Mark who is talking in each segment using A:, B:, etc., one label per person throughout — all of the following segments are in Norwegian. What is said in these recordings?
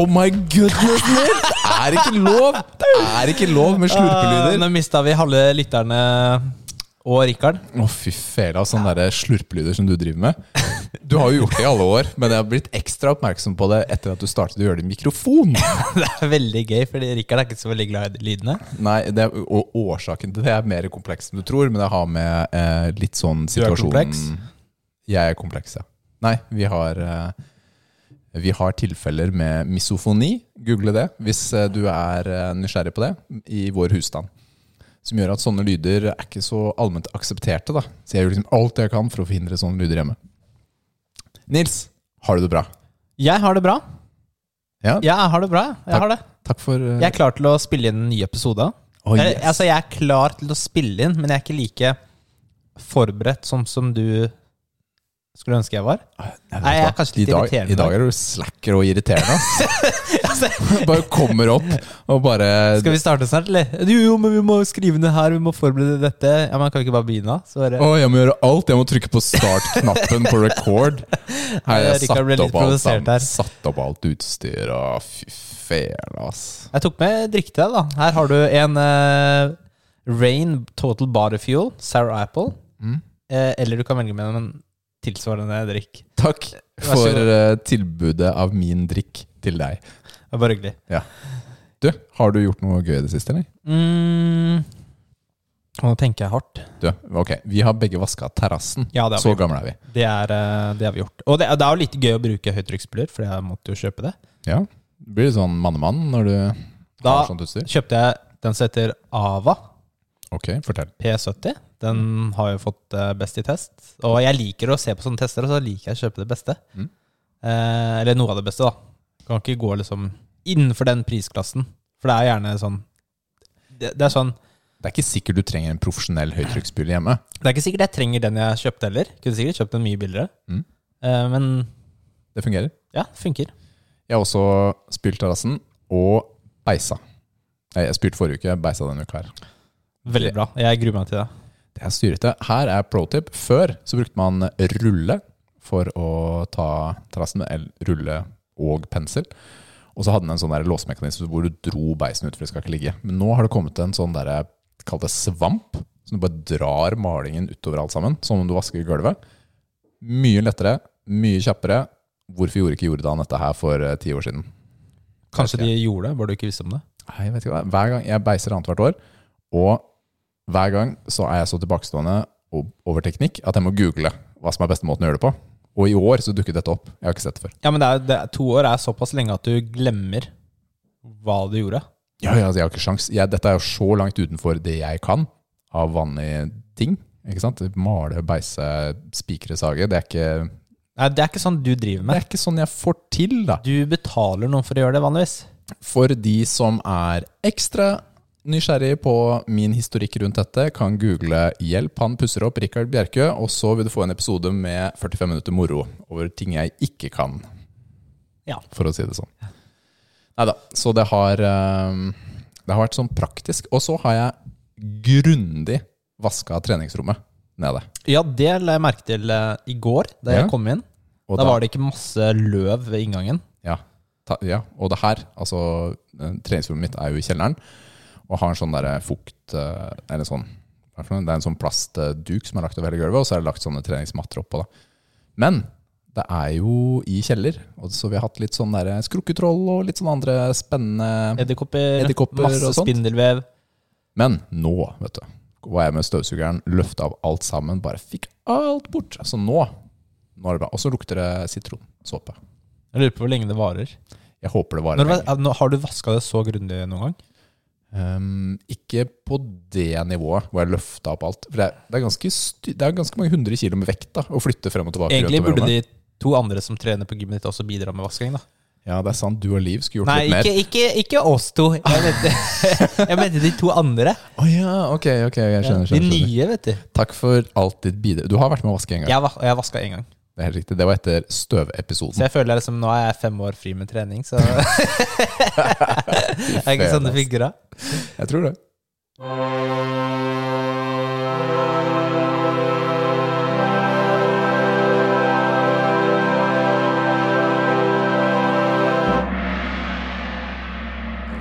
A: Oh my goodness, Nils! Det er ikke lov! Det er ikke lov med
B: slurpelyder.
A: slurpelyder.
B: Nå mista vi halve lytterne og Rikard.
A: Å, fy fela, sånne ja. slurpelyder som du driver med. Du har jo gjort det i alle år, men jeg har blitt ekstra oppmerksom på det etter at du startet å gjøre det i mikrofon.
B: Det er veldig gøy, fordi Rikard er ikke så veldig glad i lydene.
A: Nei, det er, og Årsaken til det er mer kompleks enn du tror, men det har med eh, litt sånn
B: er kompleks?
A: Jeg er kompleks, ja. Nei, vi har eh, Vi har tilfeller med misofoni. Google det hvis eh, du er eh, nysgjerrig på det, i vår husstand. Som gjør at sånne lyder er ikke så allment aksepterte. da Så jeg gjør liksom alt jeg kan for å forhindre sånne lyder hjemme. Nils, har du det bra?
B: Jeg har det bra.
A: Ja,
B: Jeg har det bra. Jeg
A: Takk.
B: har det.
A: takk for Uh...
B: Jeg er klar til å spille inn en ny episode. Oh,
A: yes.
B: jeg, Altså, jeg er klar til å spille inn, men jeg er ikke like forberedt sånn som du skulle ønske jeg var.
A: Nei,
B: Nei, jeg er kanskje litt
A: I dag,
B: irriterende
A: I dag er du slacker og irriterende. altså, bare kommer opp og bare
B: Skal vi starte snart, eller? Jo, jo, men vi må skrive ned her, vi må forberede dette. Ja, men Kan vi ikke bare begynne? Så bare,
A: Å, jeg må gjøre alt. Jeg må trykke på start-knappen på record. Her, jeg satt opp, alt satt opp alt utstyr og fy fæle, ass.
B: Jeg tok med drikke til deg, da. Her har du en uh, Rain Total Body Fuel, Sour Apple.
A: Mm.
B: Eh, eller du kan velge med en tilsvarende drikk.
A: Takk for eh, tilbudet av min drikk til deg.
B: Det var bare hyggelig.
A: Du, har du gjort noe gøy i det siste, eller?
B: Mm. Nå tenker jeg hardt.
A: Du, ok, Vi har begge vaska terrassen.
B: Ja,
A: Så
B: gjort.
A: gamle er vi.
B: Det, er, eh, det har vi gjort. Og det, det er jo litt gøy å bruke høytrykksspyler, for jeg måtte jo kjøpe det.
A: Ja, det Blir litt sånn mannemann når du
B: Da
A: har sånt utstyr?
B: kjøpte jeg den som heter Ava
A: Ok, fortell.
B: P70. Den har jo fått eh, best i test. Og jeg liker å se på sånne tester, og så liker jeg å kjøpe det beste.
A: Mm.
B: Eh, eller noe av det beste, da. Kan ikke gå liksom innenfor den prisklassen. For det er gjerne sånn Det, det er sånn
A: Det er ikke sikkert du trenger en profesjonell høytrykksspyler hjemme.
B: Det er ikke sikkert jeg trenger den jeg kjøpte heller. Kunne sikkert kjøpt den mye billigere.
A: Mm.
B: Eh, men
A: Det fungerer.
B: ja, det funker.
A: Jeg har også spylt terrassen og beisa. Jeg spylte forrige uke, beisa denne uka her.
B: Veldig bra. Jeg gruer meg til det.
A: Det er styrete. Her er pro tip. Før så brukte man rulle for å ta terrassen, rulle og pensel. Og så hadde den en sånn der låsemekanisme hvor du dro beisen ut, for det skal ikke ligge. Men nå har det kommet en sånn derre Kall det svamp. Så du bare drar malingen utover alt sammen, som om du vasker gulvet. Mye lettere, mye kjappere. Hvorfor gjorde ikke Jordan dette her for eh, ti år siden?
B: Kanskje de gjorde det, bare du ikke visste om det.
A: Nei, jeg vet ikke hva. Hver gang jeg beiser annethvert år, og hver gang så er jeg så tilbakestående over teknikk at jeg må google hva som er beste måten å gjøre det på. Og i år så dukket dette opp. Jeg har ikke sett det før.
B: Ja, men det er, det er, to år er såpass lenge at du glemmer hva du gjorde.
A: Ja, ja, altså, jeg har ikke sjans. Jeg, dette er jo så langt utenfor det jeg kan av vanlige ting. Ikke sant? Male, beise, spikre, sage. Det er ikke,
B: Nei, Det er ikke sånn du driver
A: det er ikke sånn jeg får til, da.
B: Du betaler noen for å gjøre det vanligvis.
A: For de som er ekstra nysgjerrig på min historikk rundt dette, kan google 'Hjelp, han pusser opp Rikard Bjerkø', og så vil du få en episode med 45 minutter moro over ting jeg ikke kan,
B: Ja.
A: for å si det sånn. Nei da. Så det har, eh, det har vært sånn praktisk. Og så har jeg grundig vaska treningsrommet nede.
B: Ja, det la jeg merke til eh, i går, da jeg
A: Ja.
B: kom inn.
A: Og
B: da var det ikke masse løv ved inngangen.
A: Ja, ja, og det her, altså eh, treningsrommet mitt er jo i kjelleren, og har en sånn der fukt, eh, eller sånn, det er en sånn plastduk som er lagt over hele gulvet, og så er det lagt sånne treningsmatter oppå da. Men det er jo i kjeller, og så vi har hatt litt sånn der skrukketroll og litt sånn andre spennende...
B: Edderkopper, masse
A: og sånt.
B: spindelvev.
A: Men nå, vet du, var jeg med støvsugeren, løftet av alt sammen, bare fikk alt bort. Så nå, nå er det bra. Og så lukter det sitronsåpe.
B: Jeg lurer på hvor lenge det varer.
A: Jeg håper det varer
B: Når,
A: lenge.
B: har du vaska det så grundig noen gang?
A: Um, ikke på det nivået hvor jeg løfta opp alt. For det er, det, er ganske det er ganske mange hundre kilo med vekt da, å flytte frem og tilbake.
B: Egentlig burde de to andre som trener på gymmet ditt, også bidra med vasking. da
A: Ja, det er sant. Du og Liv skulle gjort
B: Nei,
A: litt mer.
B: ikke, ikke, ikke oss to. Jeg mente, jeg mente de to andre.
A: Å ja, ok, ok, jeg skjønner. skjønner, De
B: nye, vet du.
A: Takk for alt ditt bidrag. Du har vært med å vaske en gang.
B: Jeg, jeg vaska én gang.
A: Det er helt riktig. Det var etter støvepisoden.
B: Så jeg føler liksom, nå er jeg fem år fri med trening, så Det er ikke sånn det funker da?
A: Jeg tror det.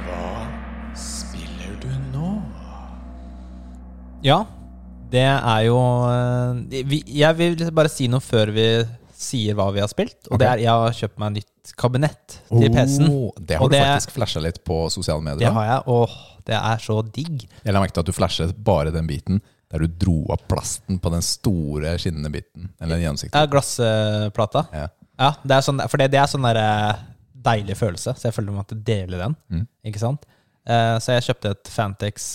A: Hva spiller du nå?
B: Ja, det er jo eh, Jeg vil liksom bare si noe før vi sier hva vi har spilt. Og
A: okay.
B: det er jeg har kjøpt meg nytt kabinett til
A: oh, PC-en. Det har
B: og
A: du
B: det,
A: faktisk flasha litt på sosiale medier.
B: Det har jeg, og det er så digg.
A: Jeg la merke til at du flashet bare den biten der du dro av plasten på den store, skinnende biten. Eller den gjennomsiktige.
B: Ja, glassplata.
A: Ja.
B: ja det er sånn, for det, det er sånn der eh, deilig følelse, så jeg føler meg at jeg deler den.
A: Mm.
B: Ikke sant? Eh, så jeg kjøpte et Fantex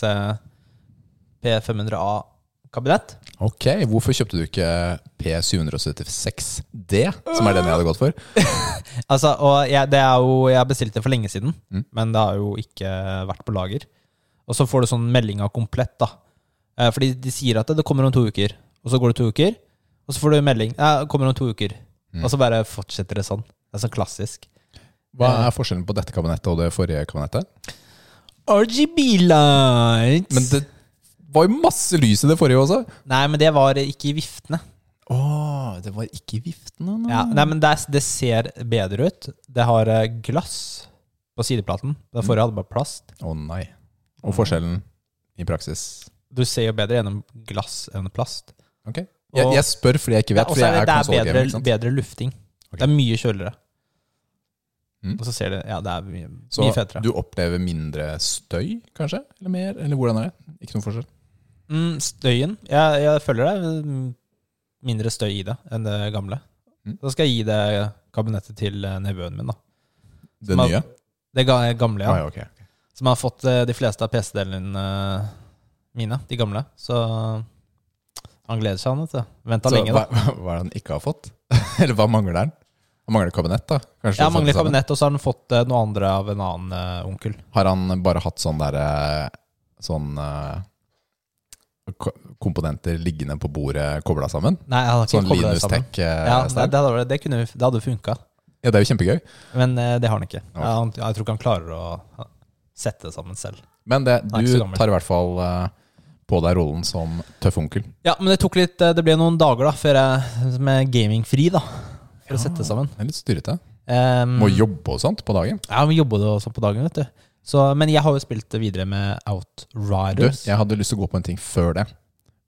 B: P500A kabinett.
A: Ok, Hvorfor kjøpte du ikke P776D, som er den jeg hadde gått for?
B: altså, og jeg, det er jo, jeg bestilte det for lenge siden,
A: mm.
B: men det har jo ikke vært på lager. Og så får du sånn melding av komplett, da. Eh, fordi de sier at det kommer om to uker. Og så går det to uker, og så får du melding ja, det kommer om to uker.
A: Mm.
B: Og så bare fortsetter det sånn. Det er sånn klassisk.
A: Hva eh. er forskjellen på dette kabinettet og det forrige kabinettet?
B: RGB lights.
A: Men det var jo masse lys i det forrige også.
B: Nei, men det var ikke i viftene.
A: Åh, det var ikke i viftene nå.
B: Ja, nei, men det, det ser bedre ut. Det har eh, glass på sideplaten. Det forrige hadde bare plast.
A: Å nei. Og forskjellen i praksis?
B: Du ser jo bedre gjennom glass enn plast.
A: Ok. Jeg, jeg spør fordi jeg ikke vet, jeg
B: er
A: er
B: det, det er bedre, bedre lufting.
A: Okay.
B: Det er mye kjøligere.
A: Mm.
B: Og så ser det Ja, det er mye,
A: Så
B: mye fetere.
A: du opplever mindre støy, kanskje? Eller mer? Eller hvordan er det? Ikke noen forskjell?
B: Mm, støyen jeg, jeg føler det er mindre støy i det enn det gamle.
A: Mm.
B: Så skal jeg gi det kabinettet til eh, nevøen min, da.
A: Det nye?
B: Det gamle, ja.
A: Ah, ja, okay.
B: Som har fått eh, de fleste av PC-delene eh, mine. De gamle. Så han gleder seg, han, vet du. Venta lenge,
A: hva,
B: da.
A: hva er det han ikke har fått? Eller hva mangler han? Han mangler kabinett, da? Kanskje
B: Ja,
A: han
B: mangler kabinett, og så har han fått eh, noe andre av en annen eh, onkel.
A: Har han bare hatt sånn derre Sånn eh, komponenter liggende på bordet kobla sammen?
B: Nei, jeg har ikke
A: Sånn Linus
B: sammen.
A: Tech eh,
B: Ja, det, det, hadde, det, kunne, det hadde funka.
A: Ja, det er jo kjempegøy.
B: Men eh, det har han ikke. Okay. Jeg, jeg tror ikke han klarer å sette det sammen selv.
A: Men det, du tar i hvert fall eh, på deg rollen som tøff onkel.
B: Ja, men det tok litt Det ble noen dager da før jeg med gamingfri, da. For å sette det sammen.
A: Det er litt styrete.
B: Um,
A: Må jobbe og sånt på dagen.
B: Ja, vi jobber og også på dagen, vet du. Så, men jeg har jo spilt det videre med Outriders.
A: Du, jeg hadde lyst til å gå på en ting før det.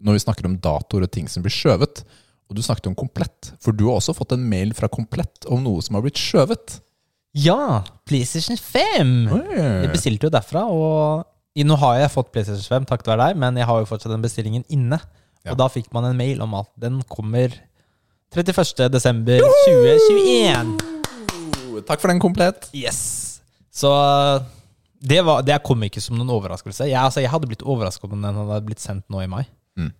A: Når vi snakker om datoer og ting som blir skjøvet. Og du snakket om Komplett. For du har også fått en mail fra Komplett om noe som har blitt skjøvet.
B: Ja! PlayStation 5! Jeg bestilte jo derfra, og nå har jeg fått PlayStation 5 takket være deg, men jeg har jo fortsatt den bestillingen inne.
A: Ja.
B: Og da fikk man en mail om at den kommer 31. desember 2021.
A: Takk for den, Komplett.
B: Yes! Så det, var, det kom ikke som noen overraskelse. Jeg, altså, jeg hadde blitt overrasket om den hadde blitt sendt nå i mai.
A: Mm.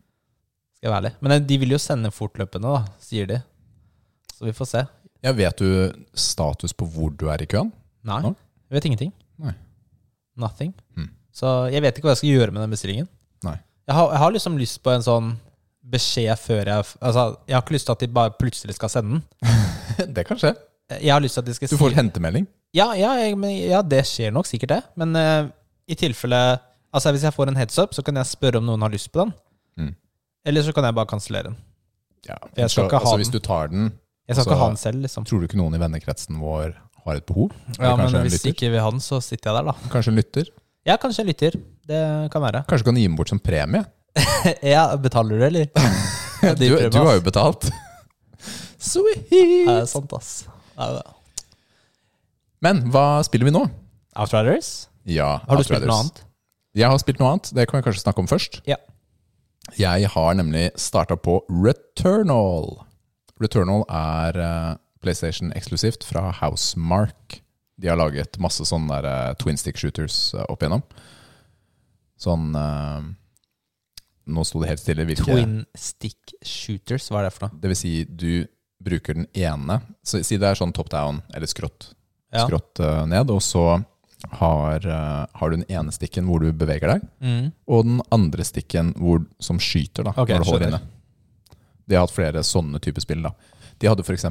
B: Skal jeg være ærlig. Men de vil jo sende fortløpende, da, sier de. Så vi får se.
A: Jeg vet du status på hvor du er i køen?
B: Nei,
A: Nå?
B: jeg vet ingenting.
A: Nei.
B: Nothing.
A: Mm.
B: Så jeg vet ikke hva jeg skal gjøre med den bestillingen.
A: Nei.
B: Jeg har, jeg har liksom lyst på en sånn beskjed før jeg Altså, jeg har ikke lyst til at de bare plutselig skal sende den.
A: det kan skje.
B: Jeg har lyst til at de skal
A: Du får hentemelding.
B: Ja, ja, jeg, men, ja, det skjer nok sikkert det. Men uh, i tilfelle Altså Hvis jeg får en heads up, så kan jeg spørre om noen har lyst på den.
A: Mm.
B: Eller så kan jeg bare kansellere den.
A: Ja.
B: Jeg skal
A: Så,
B: ikke ha
A: altså,
B: den.
A: hvis du tar den,
B: Jeg skal
A: Altså,
B: ikke ha den selv, liksom.
A: tror du ikke noen i vennekretsen vår har et behov?
B: Ja, Men hvis
A: lytter?
B: ikke vil ha den, så sitter jeg der, da.
A: Kanskje en lytter?
B: Ja, kanskje en lytter. Det kan være.
A: Kanskje du kan gi den bort som premie?
B: ja, Betaler du, eller?
A: Du, du har jo betalt. Sweet!
B: Ja, det er sant, ass.
A: Men hva spiller vi nå?
B: Outriders?
A: Ja,
B: Har du spilt noe annet?
A: Jeg har spilt noe annet. Det kan vi kanskje snakke om først.
B: Ja.
A: Jeg har nemlig starta på Returnal. Returnal er eh, PlayStation eksklusivt fra Housemark. De har laget masse sånne der, eh, twin stick shooters eh, opp igjennom. Sånn Nå sto det helt stille. Hvilke,
B: Twin stick shooters, hva er det for noe?
A: Det vil si, du bruker den ene så, Si det er sånn top down, eller skrått,
B: Ja.
A: skrått uh, ned, og så har, uh, har du den ene stikken hvor du beveger deg,
B: Mm.
A: og den andre stikken hvor, som skyter da,
B: okay,
A: når du holder
B: skjønner.
A: inne. De har hatt flere sånne typer spill. da. De hadde f.eks.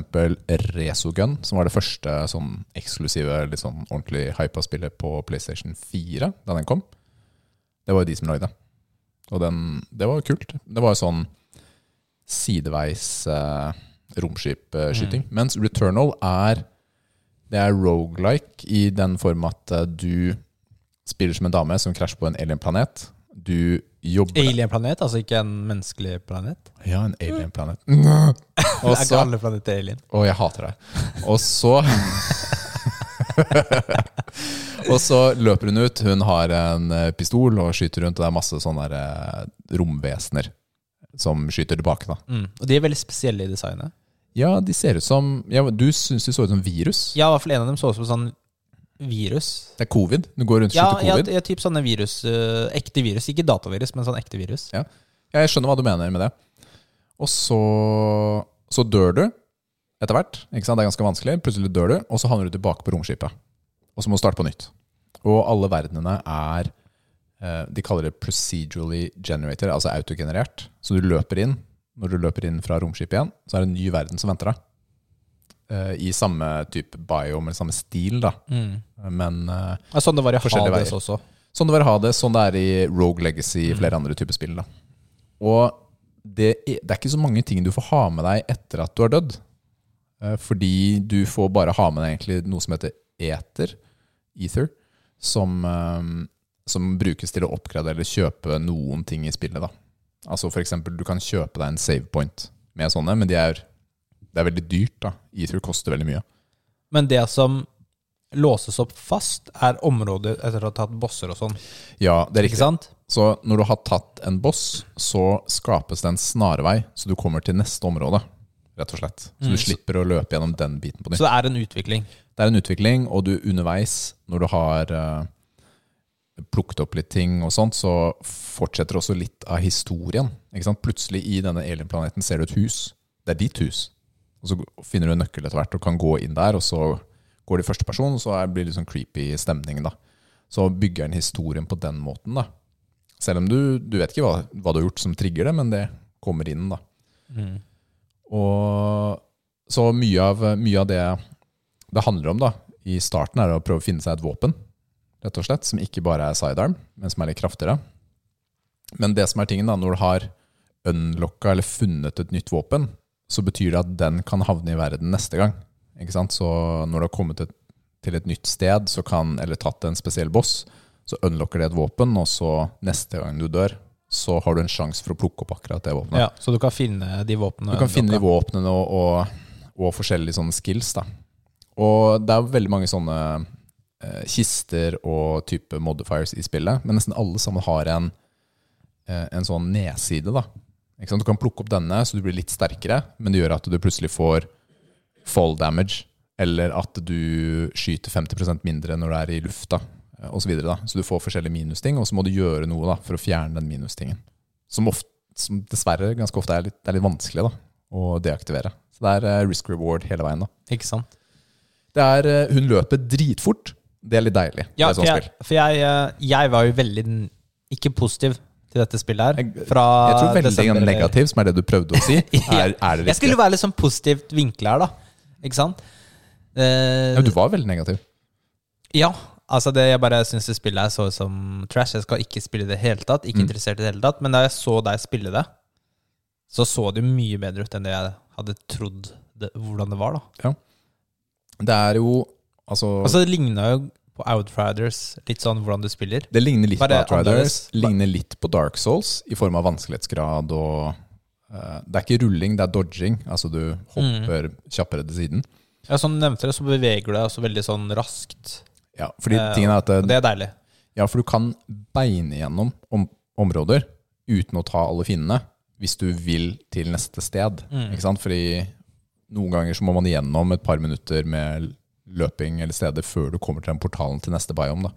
A: Resogun, som var det første sånn eksklusive, litt sånn ordentlig hypa spillet på PlayStation 4 da den kom. Det var jo de som lagde. Og den, det var kult. Det var jo sånn sideveis eh, romskipskyting.
B: Mm.
A: Mens Returnal er Det er rogelike i den form at eh, du spiller som en dame som krasjer på en alienplanet. Du jobber
B: Alien-planet, altså ikke en menneskelig planet?
A: Ja, en alienplanet
B: Og er
A: så
B: alle planeter alien?
A: Å, jeg hater deg. Og så Og så løper hun ut. Hun har en eh, pistol og skyter rundt, og det er masse sånne der, eh, romvesener som skyter tilbake. da
B: Mm. Og de er veldig spesielle i designet.
A: Ja, de ser ut som ja, Du syns de så ut som virus?
B: Ja, i hvert fall en av dem så ut som sånn virus.
A: Det er covid. Du går rundt og
B: Ja,
A: skyter
B: ja,
A: covid.
B: ja, typ sånne virus. øh, ekte virus. Ikke datavirus, men sånn ekte virus.
A: Ja, jeg skjønner hva du mener med det. Og så, så dør du etter hvert. Ikke sant? Det er ganske vanskelig. Plutselig dør du, og så havner du tilbake på romskipet. Og så må du starte på nytt. Og alle verdenene er eh, De kaller det procedurally generated, altså autogenerert. Så du løper inn. Når du løper inn fra romskipet igjen, så er det en ny verden som venter deg. Uh, I samme type biome, eller samme stil, da.
B: Mm.
A: Men uh,
B: Ja, sånn det var i Hades også.
A: Sånn det var i Hades, sånn det er i Rogue Legacy mm. flere andre typer spill. Da. Og det er, det er ikke så mange ting du får ha med deg etter at du har dødd. Uh, Fordi du får bare ha med deg egentlig noe som heter ether, ether som, eh, som brukes til å oppgradere eller kjøpe noen ting i spillet. Da. Altså for eksempel, du kan kjøpe deg en save point med sånne, men de er, det er veldig dyrt. da. Ether koster veldig mye.
B: Men det som låses opp fast, er områder etter å ha tatt bosser og sånn.
A: Ja, det er
B: Ikke sant?
A: Så når du har tatt en boss, så skapes det en snarvei, så du kommer til neste område, rett og slett. Så du
B: mm.
A: slipper å løpe gjennom den biten på nytt.
B: Så det er en utvikling.
A: Det er en utvikling, og du underveis, når du har eh, plukket opp litt ting og sånt, så fortsetter også litt av historien. Ikke sant? Plutselig i denne alienplaneten ser du et hus. Det er ditt hus. Og så finner du en nøkkel etter hvert og kan gå inn der, og så går det i første person, og så blir det litt sånn creepy stemning. da. Så bygger den historien på den måten. da. Selv om du, du vet ikke hva, hva du har gjort som trigger det, men det kommer inn. da.
B: Mm.
A: Og så mye av, mye av det det handler om da, i starten er å prøve å finne seg et våpen, rett og slett, som ikke bare er sidearm, men som er litt kraftigere. Men det som er tingen da, når du har unlocka eller funnet et nytt våpen, så betyr det at den kan havne i verden neste gang. Ikke sant? Så når du har kommet et, til et nytt sted, så kan, eller tatt en spesiell boss, så unlocker det et våpen, og så neste gang du dør, så har du en sjanse for å plukke opp akkurat det våpenet.
B: Ja, så du kan finne de våpnene.
A: Du kan finne de våpnene og, og, og forskjellige sånne skills. Da. Og det er veldig mange sånne kister og type modifiers i spillet, men nesten alle sammen har en, eh, en sånn nedside. Da. Du kan plukke opp denne, så du blir litt sterkere, men det gjør at du plutselig får fall damage, eller at du skyter 50% mindre når du er i lufta, osv. og Så, så du får forskjellige minusting, og så må du gjøre noe da, for å fjerne den minustingen. Som, ofte, som dessverre ganske ofte er litt, det er litt vanskelig da, å deaktivere. Så det er eh, risk reward hele veien. da.
B: Ikke sant?
A: Det er, eh, hun løper dritfort. Det er litt deilig.
B: Ja, for jeg, for jeg, eh, jeg var jo veldig ikke positiv til dette spillet her.
A: Jeg-
B: Fra
A: Jeg tror veldig
B: desember-
A: negativ, som er det du prøvde å si, er, er det
B: Jeg skulle være litt sånn positivt vinkla her, da. Ikke sant? Uh,
A: Ja, du var veldig negativ.
B: Ja, altså det, jeg bare syns det spillet her så som trash. Jeg skal ikke spille det i det hele tatt. Ikke
A: Mm.
B: interessert i det hele tatt. Men da jeg så deg spille det, så så det mye bedre ut enn det jeg hadde trodd det, hvordan det var. da
A: Det er jo Altså,
B: Altså Det ligna jo på Outriders, litt sånn hvordan du spiller.
A: det ligner litt på Outriders. Ligner litt på Dark Souls i form av vanskelighetsgrad og uh, Det er ikke rulling, det er dodging. Altså du hopper
B: Mm.
A: kjappere til siden.
B: Ja, Som du nevnte, det, så beveger du deg også veldig sånn raskt.
A: Ja, fordi
B: uh,
A: tingen er at
B: Og det er deilig.
A: Ja, for du kan beine gjennom om områder uten å ta alle fiendene, hvis du vil til neste sted.
B: Mm.
A: Ikke sant? Fordi noen ganger så må man igjennom et par minutter med løping eller steder før du kommer til den portalen til neste biome. Da.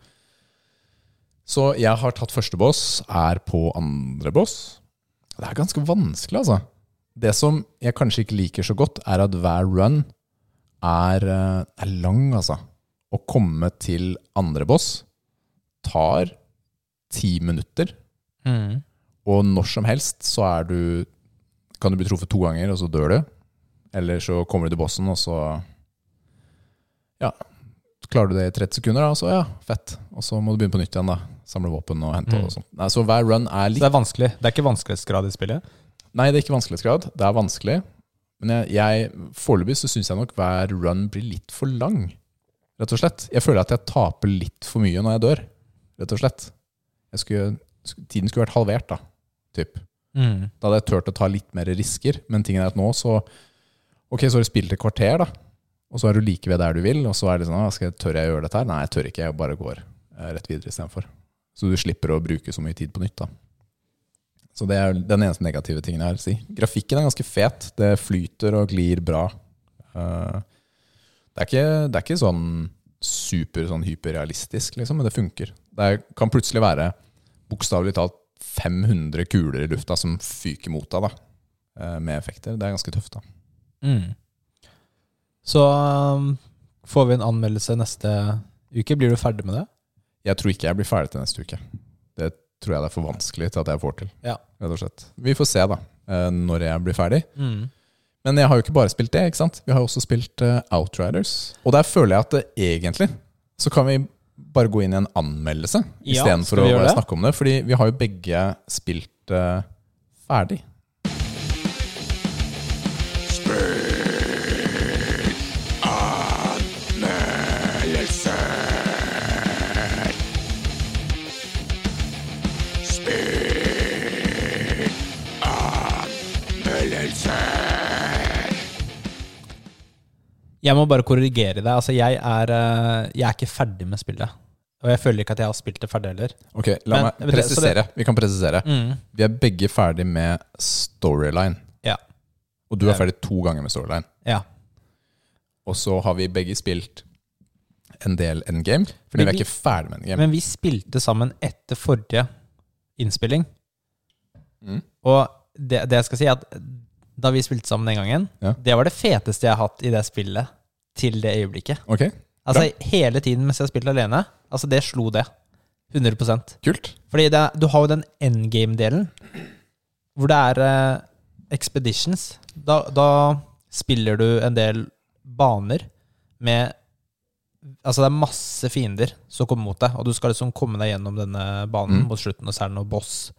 A: Så jeg har tatt første boss, er på andre boss. Det er ganske vanskelig, altså. Det som jeg kanskje ikke liker så godt, er at hver run er, eh, er lang, altså. Å komme til andre boss tar ti minutter,
B: Mm.
A: og når som helst så er du Kan du bli truffet to ganger, og så dør du. Eller så kommer du til bossen, og så Ja, klarer du det i 30 sekunder, da, så ja, fett. Og så må du begynne på nytt igjen, da. Samle våpen og hente
B: Mm.
A: og sånt. Nei, så hver run er litt...
B: Så det er vanskelig. Det er ikke vanskelighetsgrad i spillet.
A: Nei, det er ikke vanskelighetsgrad. Det er vanskelig. Men jeg, jeg foreløpig så syns jeg nok hver run blir litt for lang. Rett og slett. Jeg føler at jeg taper litt for mye når jeg dør. Rett og slett. Skulle Tiden skulle vært halvert, da. Typ.
B: Mm.
A: Da hadde jeg turt å ta litt mer risker. Men tingen er at nå så Ok, så har du spilt et kvarter, da. Og så er du like ved der du vil, og så er det sånn «Ah, skal Tør jeg gjøre dette her? Nei, jeg tør ikke. Jeg bare går eh, rett videre istedenfor. Så du slipper å bruke så mye tid på nytt, da. Så det er den eneste negative tingen jeg har si. Grafikken er ganske fet. Det flyter og glir bra. Eh, det, er ikke, det er ikke sånn super sånn hyperrealistisk, liksom, men det funker. Det kan plutselig være bokstavelig talt 500 kuler i lufta som fyker mot deg, da, eh, med effekter. Det er ganske tøft, da.
B: Mm. Så um, får vi en anmeldelse neste uke. Blir du ferdig med det?
A: Jeg tror ikke jeg blir ferdig til neste uke. Det tror jeg det er for vanskelig til at jeg får til.
B: Ja.
A: Rett og slett. Vi får se, da, eh, når jeg blir ferdig.
B: Mm.
A: Men jeg har jo ikke bare spilt det, ikke sant? Vi har jo også spilt eh, Outriders. Og der føler jeg at eh, egentlig så kan vi bare gå inn i en anmeldelse
B: Ja,
A: istedenfor å snakke om det. Fordi vi har jo begge spilt uh, ferdig.
B: Jeg må bare korrigere deg. Altså, jeg er, eh, jeg er ikke ferdig med spillet. Og jeg føler ikke at jeg har spilt det ferdig heller.
A: Ok, la
B: Men-
A: meg presisere. Vi kan presisere.
B: Mm.
A: Vi er begge ferdig med storyline.
B: Ja.
A: Og du er ferdig to ganger med storyline.
B: ja.
A: Og så har vi begge spilt en del endgame, fordi
B: vi,
A: vi er ikke ferdig med endgame.
B: Men vi spilte sammen etter forrige innspilling.
A: Mm.
B: Og det, det jeg skal si, er at da vi spilte sammen den gangen,
A: Ja.
B: det var det feteste jeg har hatt i det spillet til det øyeblikket.
A: Ok,
B: Altså Hele tiden mens jeg spilte alene, altså det slo det. 100
A: kult.
B: Fordi det, er- du har jo den endgame-delen, hvor det er eh, expeditions. Da, da spiller du en del baner med Altså det er masse fiender som kommer mot deg, og du skal liksom komme deg gjennom denne banen
A: Mm.
B: mot slutten, og så er det noe boss.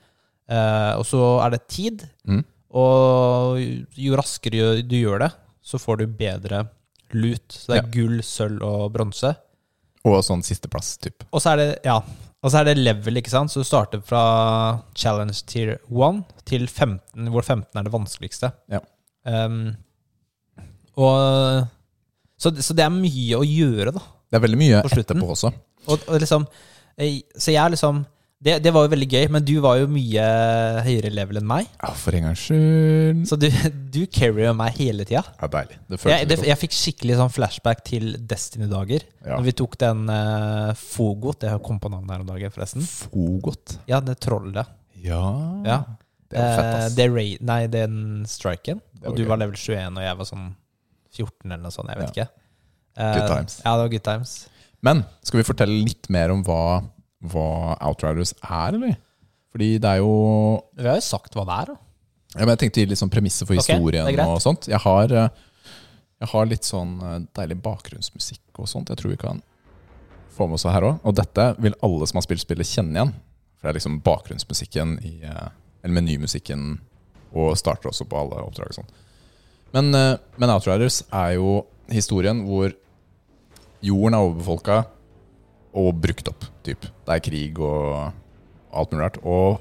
B: Eh, og så er det tid,
A: Mm.
B: og jo raskere du gjør det, så får du bedre lut. Så det er
A: Ja.
B: gull, sølv og bronse.
A: Og sånn sisteplass, typ.
B: Og så er det, ja, og så er det level, ikke sant? Så du starter fra challenge tier 1 til 15, hvor 15 er det vanskeligste.
A: Ja.
B: Um, og så, så det er mye å gjøre, da.
A: Det er veldig mye etterpå også.
B: Og, og liksom eh, Så jeg er liksom det, det var jo veldig gøy, men du var jo mye høyere level enn meg.
A: Ja, for en gangs skyld.
B: Så du, du carrier meg hele tida.
A: Ja, deilig. Det føles
B: Jeg, det, jeg fikk skikkelig sånn flashback til Destiny-dager.
A: Ja.
B: Når vi tok den uh, Fogot Jeg kom på navnet her om dagen, forresten.
A: Fogot.
B: Ja, det trollet.
A: Ja.
B: Ja.
A: Det er fett,
B: Eh,
A: ass.
B: det raid, nei, den striken. Og du
A: gøy.
B: var level 21, og jeg var sånn 14 eller noe sånt. Jeg vet
A: Ja.
B: ikke. Uh,
A: Good times.
B: Ja, det var good times.
A: Men skal vi fortelle litt mer om hva, hva Outriders er, eller? Fordi det er jo
B: Vi har jo sagt hva det er, da.
A: ja, men Jeg tenkte å gi litt sånn premisser for historien
B: okay,
A: og sånt. Jeg har, eh, jeg har litt sånn eh, deilig bakgrunnsmusikk og sånt. Jeg tror vi kan få med oss her òg. Og dette vil alle som har spilt spillet, kjenne igjen. For det er liksom bakgrunnsmusikken i eh, Eller menymusikken og starter også på alle oppdrag og sånn. Men, men Outriders er jo historien hvor jorden er overbefolka og brukt opp. Typ. Det er krig og alt mulig rart. Og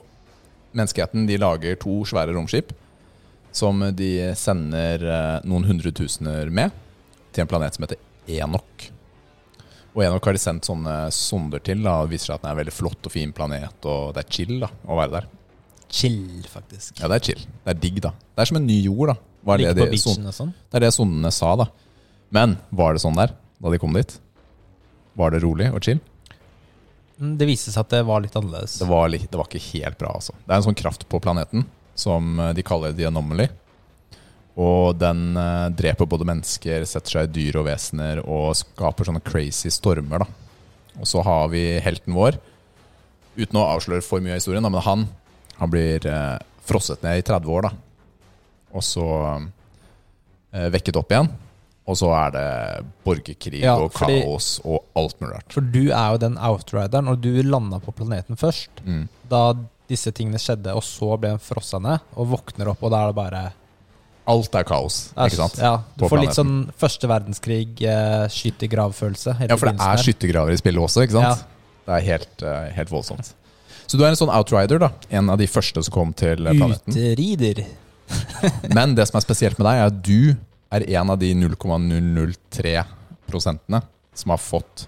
A: menneskeheten de lager to svære romskip som de sender eh, noen hundretusener med til en planet som heter Enok. Og Enok har de sendt sånne sonder til. Da. Det viser seg at den er en veldig flott og fin planet, og det er chill da, å være der.
B: Chill, faktisk.
A: Ja, det er chill. Det er digg, da. Det er som en ny jord, da. Var det,
B: Ligge på beachen og sånn.
A: det er det sondene sa, da. Men var det sånn der da de kom dit? Var det rolig og chill?
B: Mm, Det viste seg at det var litt annerledes.
A: Det var, litt, det var ikke helt bra, altså. Det er en sånn kraft på planeten som eh, de kaller the anomaly. Og den eh, dreper både mennesker, setter seg i dyr og vesener og skaper sånne crazy stormer, da. Og så har vi helten vår, uten å avsløre for mye av historien, da, men han, han blir eh, frosset ned i 30 år, da. Og så eh, vekket opp igjen. Og så er det borgerkrig
B: Ja,
A: og
B: fordi-
A: kaos og alt mulig rart.
B: For du er jo den outrideren, og du landa på planeten først.
A: Mm.
B: Da disse tingene skjedde, og så ble han frossa ned, og våkner opp, og da er det bare
A: Alt er kaos, ikke sant?
B: Ja, du får litt sånn første verdenskrig, eh, skyt i grav-følelse.
A: Ja, for det er skyttergraver i spillet også, ikke sant?
B: Ja.
A: Det er helt, eh, helt voldsomt. Så du er en sånn outrider, da. En av de første som kom til planeten.
B: Uterider.
A: Men det som er spesielt med deg, er at du er en av de 0,003 prosentene som har fått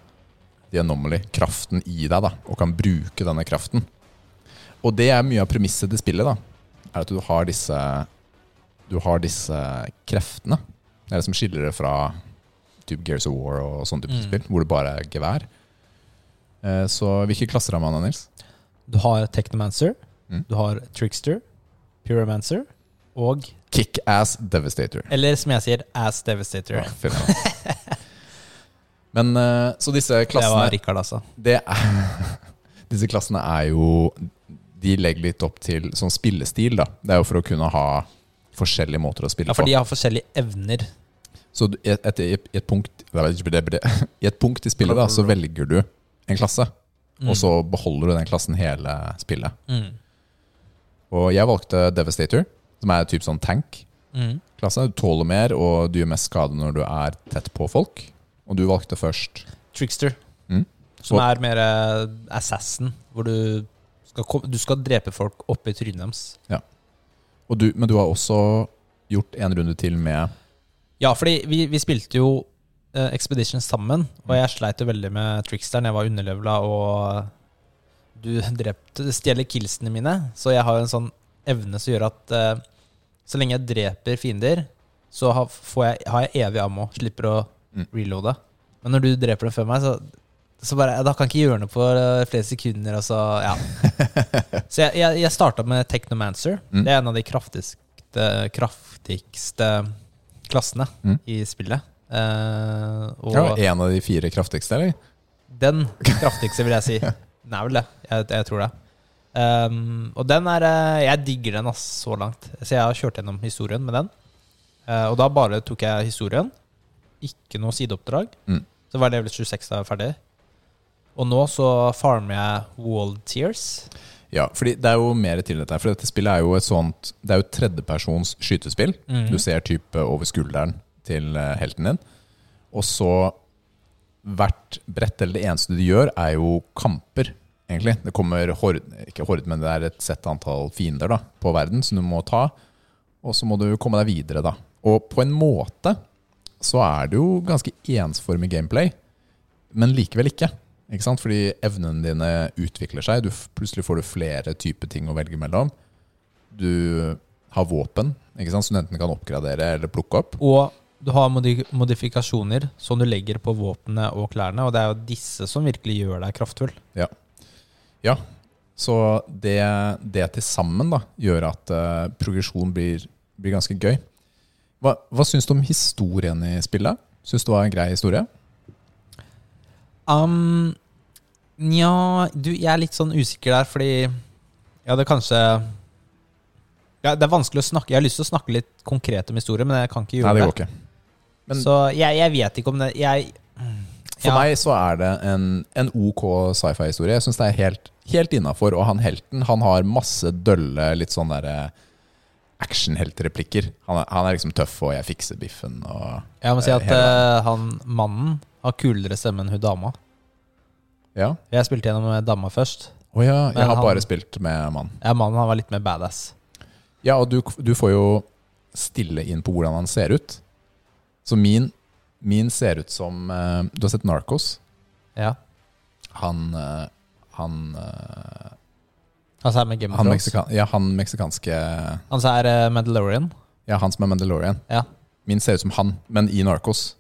A: de anomaly, kraften i deg, da, og kan bruke denne kraften. Og det er mye av premisset til spillet, da. Er at du har disse Du har disse kreftene. Det er det som skiller det fra typ Gears of War og sånne type
B: Mm.
A: spill, hvor det bare er gevær. Eh, Så hvilke klasser har man, Nils?
B: Du har Technomancer,
A: Mm.
B: du har Trickster, Pyromancer og
A: Kickass Devastator.
B: Eller som jeg sier, Ass Devastator.
A: Ja. Men eh, så disse
B: det var Rikard, altså.
A: det Disse klassene er jo De legger litt opp til sånn spillestil, da. Det er jo for å kunne ha forskjellige måter å spille på.
B: Ja, for de har forskjellige evner.
A: Så du- et, et, i et punkt I et punkt i spillet da, så velger du en klasse, og så beholder du den klassen hele spillet.
B: Mm.
A: Og jeg valgte Devastator, som er typ sånn tank-klasse.
B: Mm.
A: Du tåler mer, og du gjør mest skade når du er tett på folk. Og du valgte først
B: Trickster,
A: Mm.
B: som er mer eh, assassin, hvor du skal, du skal drepe folk oppi trynet deres.
A: og du, Men du har også gjort en runde til med
B: Ja, fordi vi, vi spilte jo eh, Expedition sammen, og jeg sleit jo veldig med Tricksteren. Jeg var underlevela, og du drepte, stjeler killsene mine. Så jeg har jo en sånn evne som gjør at uh, så lenge jeg dreper fiender, så har, får jeg, har jeg evig ammo. Slipper å
A: Mm.
B: reloade. Men når du dreper dem før meg, så, så bare Da kan jeg ikke gjøre noe på eh, flere sekunder, og så Ja. så jeg, jeg, jeg starta med Technomancer.
A: Mm.
B: Det er en av de kraftigste, kraftigste klassene
A: Mm.
B: i spillet. Eh, og
A: ja, En av de fire kraftigste, eller?
B: den kraftigste, vil jeg si. Den er vel det. Jeg, jeg tror det. Um, og den er eh, Jeg digger den ass, så langt. Så jeg har kjørt gjennom historien med den. Uh, og da bare tok jeg historien. Ikke noe sideoppdrag.
A: Mm.
B: Så var level 26 da ferdig. Og nå så farmer jeg Wall Tears.
A: Ja, fordi det er jo mer til dette. For dette spillet er jo et sånt Det er jo tredjepersons skytespill.
B: Mm.
A: Du ser type over skulderen til eh, helten din. Og så hvert brett, eller det eneste du gjør, er jo kamper, egentlig. Det kommer hord, ikke hord, men det er et sett antall fiender da, på verden som du må ta. Og så må du komme deg videre, da. Og på en måte så er det jo ganske ensformig gameplay, men likevel ikke. Ikke sant? Fordi evnene dine utvikler seg. Du, plutselig får du flere typer ting å velge mellom. Du har våpen ikke sant? som du enten kan oppgradere eller plukke opp.
B: Og du har modifikasjoner som du legger på våpnene og klærne, og det er jo disse som virkelig gjør deg kraftfull.
A: Ja, så det, det til sammen da, gjør at uh, progresjon blir, blir ganske gøy. Hva, hva syns du om historien i spillet? Syns du det var en grei historie?
B: Um, Nja, du, jeg er litt sånn usikker der, fordi Ja, det kanskje ja, Det er vanskelig å snakke Jeg har lyst til å snakke litt konkret om historien, men jeg kan ikke gjøre
A: Nei, det
B: det.
A: går ikke. Men
B: Så jeg, jeg vet ikke om det Jeg
A: for
B: ja.
A: meg så er det en, en ok sci-fi-historie. Jeg syns det er helt, helt innafor. Og han helten han har masse dølle, litt sånn derre actionheltreplikker. Han, er- han er liksom tøff, og jeg fikser biffen og
B: Jeg må si at
A: Hele-
B: eh, han mannen har kulere stemme enn hun dama.
A: Ja.
B: Jeg spilte gjennom med dama først.
A: Å ja,
B: Men
A: jeg har
B: han-
A: bare spilt med mann.
B: Ja, mannen han var litt mer badass.
A: Ja, og du, du får jo stille inn på hvordan han ser ut. Så min, min ser ut som eh, Du har sett Narcos?
B: Ja.
A: Han eh, Han, eh,
B: Altså er med Game of
A: han,
B: Thrones.
A: meksikan, ja, han meksikanske
B: Han som er eh, Mandalorian.
A: Ja, han som er Mandalorian.
B: Ja.
A: Min ser ut som han, men i Narcos.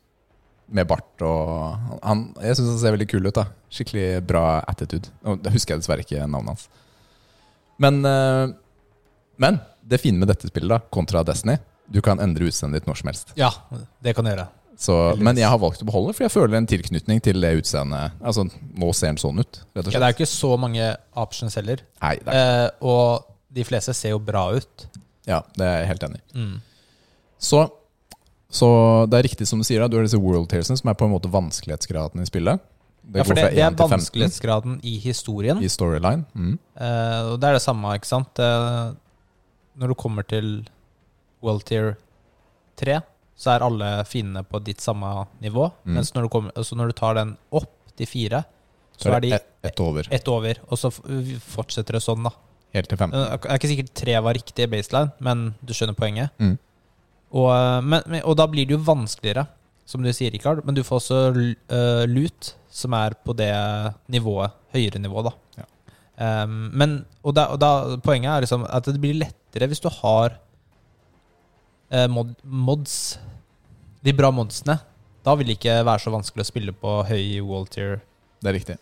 A: Med bart og han, Jeg syns han ser veldig kul ut. da Skikkelig bra attitude. Da husker jeg dessverre ikke navnet hans. Men, eh, men det fine med dette spillet, da kontra Destiny Du kan endre utseendet ditt når som helst.
B: Ja, det kan du gjøre.
A: Så, men jeg har valgt å beholde, for jeg føler en tilknytning til det utseendet. Altså, nå ser den sånn ut,
B: Ja, det er jo ikke så mange options heller.
A: Nei, det er,
B: Eh, og de fleste ser jo bra ut.
A: ja, det er jeg helt enig i.
B: Mm.
A: Så, så det er riktig som du sier, da. Du har disse world tearsene, som er på en måte vanskelighetsgraden i spillet.
B: Ja, for det, det er vanskelighetsgraden i historien.
A: i storyline. Mm.
B: Eh, og det er det samme, ikke sant? Eh, når du kommer til World Tier 3, så er alle fiendene på ditt samme nivå.
A: Mm.
B: Mens når du, kommer, altså når du tar den opp til fire, så er de
A: ett et over.
B: Et over, og så fortsetter det sånn, da.
A: Helt til fem.
B: Det er ikke sikkert tre var riktig baseline, men du skjønner poenget.
A: Mm.
B: Og, eh, men, og da blir det jo vanskeligere, som du sier, Rikard. Men du får også uh, lut, som er på det nivået, høyere nivå, da.
A: Ja.
B: Um, men, og, da, og da, poenget er liksom at det blir lettere hvis du har eh, mod, mods. De bra modsene. Da vil det ikke være så vanskelig å spille på høy wall tier.
A: Det er riktig.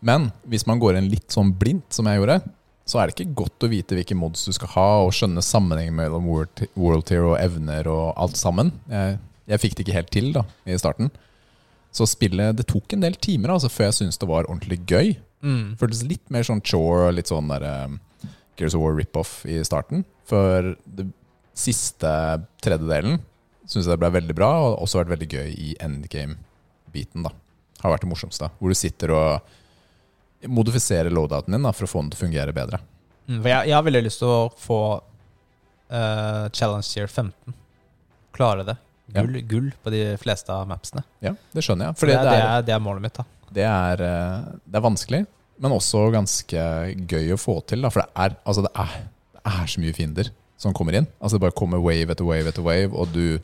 A: Men hvis man går inn litt sånn blindt, som jeg gjorde, så er det ikke godt å vite hvilke mods du skal ha, og skjønne sammenhengen mellom world tier og evner og alt sammen. Jeg, jeg fikk det ikke helt til da, i starten. Så spillet Det tok en del timer altså, før jeg syntes det var ordentlig gøy.
B: Mm.
A: Føltes litt mer sånn chore og litt sånn der um, Gears of War rip-off i starten. For det siste tredjedelen syns jeg det ble veldig bra, og også vært veldig gøy i endgame-biten. da Har vært det morsomste. Hvor du sitter og modifiserer loadouten din da for å få den til å fungere bedre.
B: Mm, for jeg, jeg har veldig lyst til å få uh, Challenge Year 15. Klare det.
A: Ja.
B: Gull, gull på de fleste av mapsene.
A: Ja, det skjønner jeg.
B: For det,
A: det,
B: det, det er målet mitt. da
A: det, er, eh, det er vanskelig, men også ganske gøy å få til. Da, for det er, altså det, er, det er så mye fiender som kommer inn. Altså Det bare kommer wave etter wave etter wave, og du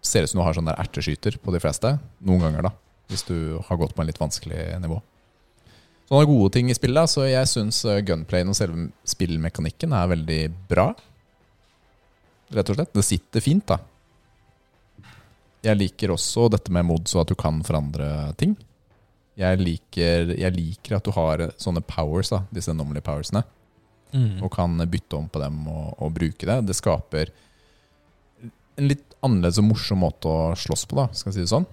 A: ser ut som du har sånn der erteskyter på de fleste. Noen ganger, da. Hvis du har gått på en litt vanskelig nivå. Sånne gode ting i spillet. da, Så jeg syns gunplayen og selve spillmekanikken er veldig bra. Rett og slett. Det sitter fint, da. Jeg liker også dette med mods og at du kan forandre ting. Jeg liker, jeg liker at du har sånne powers, da, disse anomaly powersene,
B: Mm.
A: og kan bytte om på dem og, og bruke det. Det skaper en litt annerledes og morsom måte å slåss på, da, skal jeg si det sånn.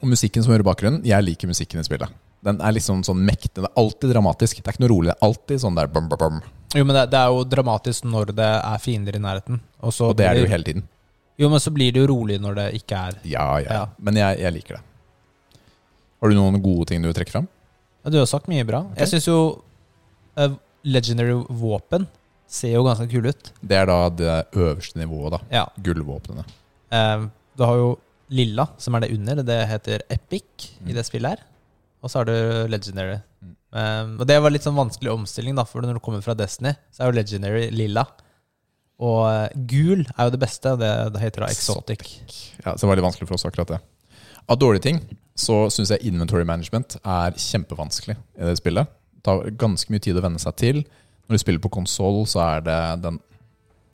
A: Og musikken som hører bakgrunnen, jeg liker musikken i spillet. Den er liksom sånn mektig. Det er alltid dramatisk. Det er ikke noe rolig. Det er alltid sånn der bum, bum, bum.
B: Jo, men det, det er jo dramatisk når det er fiender i nærheten. Og, så
A: Og det er det jo hele tiden.
B: Jo, men så blir det jo rolig når det ikke er
A: Ja, ja.
B: Ja.
A: Men jeg, jeg liker det. Har du noen gode ting du vil trekke fram?
B: Ja, Du har sagt mye bra. Jeg syns jo eh, Legendary våpen ser jo ganske kule ut.
A: Det er da det øverste nivået, da.
B: Ja.
A: Gullvåpnene.
B: Eh, du har jo Lilla, som er det under. Det heter Epic i
A: Mm.
B: det spillet her. Og så har du Legendary.
A: Mm.
B: Eh, og det var litt sånn vanskelig omstilling, da, for når du kommer fra Destiny, så er jo Legendary lilla. Og eh, gul er jo det beste, og det, det heter da Exotic.
A: Ja, så det var litt vanskelig for oss akkurat det. Av dårlige ting så syns jeg inventory management er kjempevanskelig i det spillet. Tar ganske mye tid å venne seg til. Når du spiller på konsoll, så er det den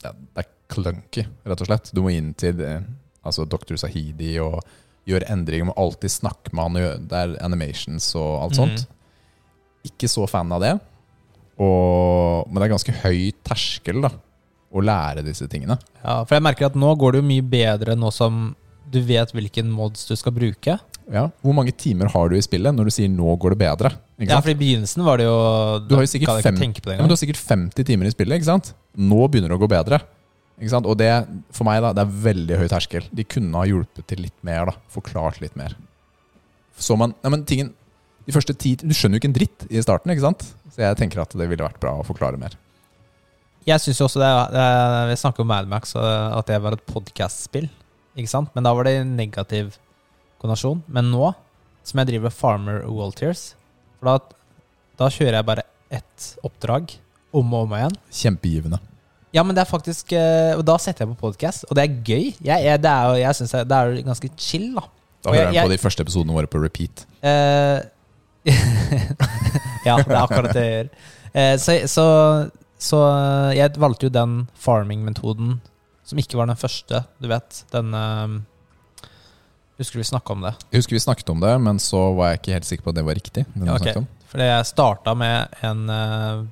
A: ja, Det er clunky, rett og slett. Du må inn til eh, altså Dr. Sahidi og gjøre endringer. Du må alltid snakke med han. Det er animations og alt sånt. Ikke så fan av det. Og, men det er ganske høy terskel da å lære disse tingene.
B: Ja, for jeg merker at nå går det jo mye bedre nå som du vet hvilken mods du skal bruke.
A: Ja. Hvor mange timer har du i spillet når du sier 'nå går det bedre'?
B: Ja, for i begynnelsen var det jo
A: Du har jo sikkert, fem,
B: tenke på det
A: ja, men du har sikkert 50 timer i spillet. ikke sant? Nå begynner det å gå bedre. Ikke sant? Og det, for meg, da, det er veldig høy terskel. De kunne ha hjulpet til litt mer. da, Forklart litt mer. Så man, ja, men tingen, de første ti, Du skjønner jo ikke en dritt i starten, ikke sant? Så jeg tenker at det ville vært bra å forklare mer.
B: Jeg syns jo også det, Vi snakker om Madmax, at det var et podkast-spill. Men da var det negativ konnasjon. Men nå, som jeg driver Farmer Waltiers, for da, da kjører jeg bare ett oppdrag om og om igjen.
A: Kjempegivende.
B: Ja, men det er faktisk eh, Og da setter jeg på podkast, og det er gøy. Jeg, jeg, det er, jeg synes det er ganske chill, da.
A: Da hører
B: jeg-
A: jeg på de første episodene våre på repeat.
B: Uh, ja, det er akkurat det jeg gjør. Uh, så, så, så jeg valgte jo den farming-metoden som ikke var den første, du vet. Den eh, Husker vi snakka om det?
A: Jeg husker vi snakket om det, men så var jeg ikke helt sikker på at det var riktig. Den
B: Ja,
A: vi
B: ok.
A: snakket om.
B: Fordi jeg starta med en eh,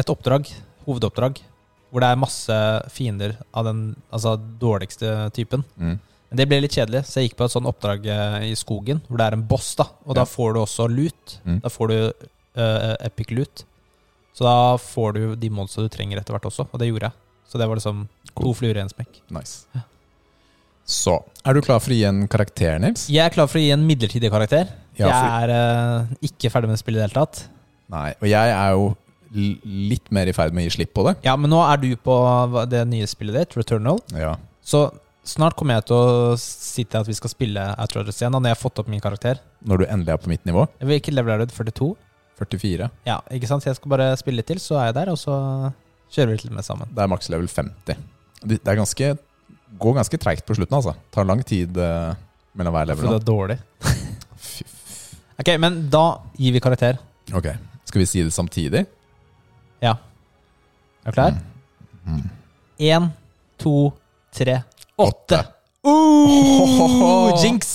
B: et oppdrag, hovedoppdrag, hvor det er masse fiender av den altså, dårligste typen.
A: Mm.
B: Men det ble litt kjedelig, så jeg gikk på et sånt oppdrag eh, i skogen, hvor det er en boss, da. Og
A: Ja.
B: da får du også loot.
A: Mm.
B: Da får du uh, epic loot. Så da får du de monstrene du trenger etter hvert også, og det gjorde jeg. Så det var liksom
A: Cool.
B: to fluer i en smekk.
A: Nice. Så er du klar for å gi en karakter, Nils?
B: Jeg er klar for å gi en midlertidig karakter.
A: Ja,
B: jeg er uh, ikke ferdig med spillet i det hele tatt.
A: Nei. Og jeg er jo litt mer i ferd med å gi slipp på det.
B: Ja, men nå er du på det nye spillet ditt, Returnal.
A: Ja.
B: Så snart kommer jeg til å si til at vi skal spille Outriders igjen, når jeg har fått opp min karakter.
A: Når du endelig er på mitt nivå.
B: Hvilket level er du? 42?
A: 44.
B: Ja, ikke sant? Så jeg skal bare spille litt til, så er jeg der, og så kjører vi litt med sammen.
A: Det er maks level 50. Det det er ganske, går ganske treigt på slutten, altså. Tar lang tid uh, mellom hver
B: For det er dårlig. Ok, men da gir vi karakter.
A: Ok, Skal vi si det samtidig?
B: Ja. Er du klar?
A: Mm.
B: Én, to, tre,
A: Åtte.
B: jinx!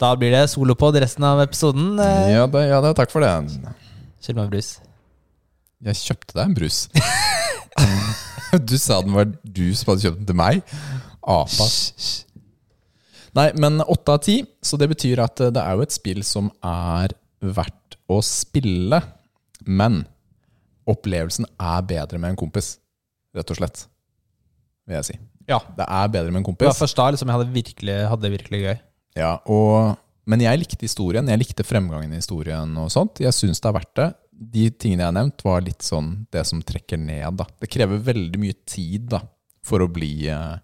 B: Da blir det solopod resten av episoden.
A: Ja, det, ja det, takk for det.
B: Kjøp meg brus.
A: Jeg kjøpte deg en brus. du sa den var du som hadde kjøpt den til meg. Apa. Nei, men åtte av ti, så det betyr at eh, det er jo et spill som er verdt å spille. Men opplevelsen er bedre med en kompis, rett og slett. Vil jeg si.
B: Ja.
A: Det er bedre med en
B: Det var
A: kompis.
B: først da liksom, jeg hadde virkelig, hadde det virkelig gøy.
A: Ja, og, men jeg likte historien. Jeg likte fremgangen i historien og sånt. Jeg syns det er verdt det. De tingene jeg har nevnt, var litt sånn det som trekker ned. da. Det krever veldig mye tid da, for å bli, eh,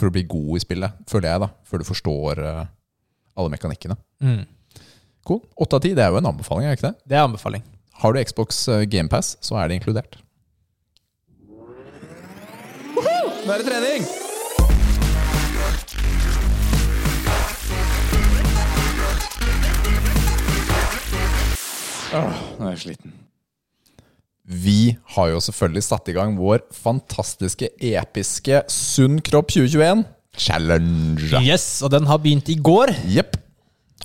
A: for å bli god i spillet, føler jeg, da. Før du forstår eh, alle mekanikkene.
B: Mm.
A: Cool. Åtte av ti, det er jo en anbefaling, er det ikke det?
B: Det er anbefaling.
A: Har du Xbox GamePass, så er det inkludert. Nå er det trening! Åh, nå er jeg sliten. Vi har jo selvfølgelig satt i gang vår fantastiske, episke Sunn kropp 2021 challenge.
B: Yes, og den har begynt i går.
A: Jepp.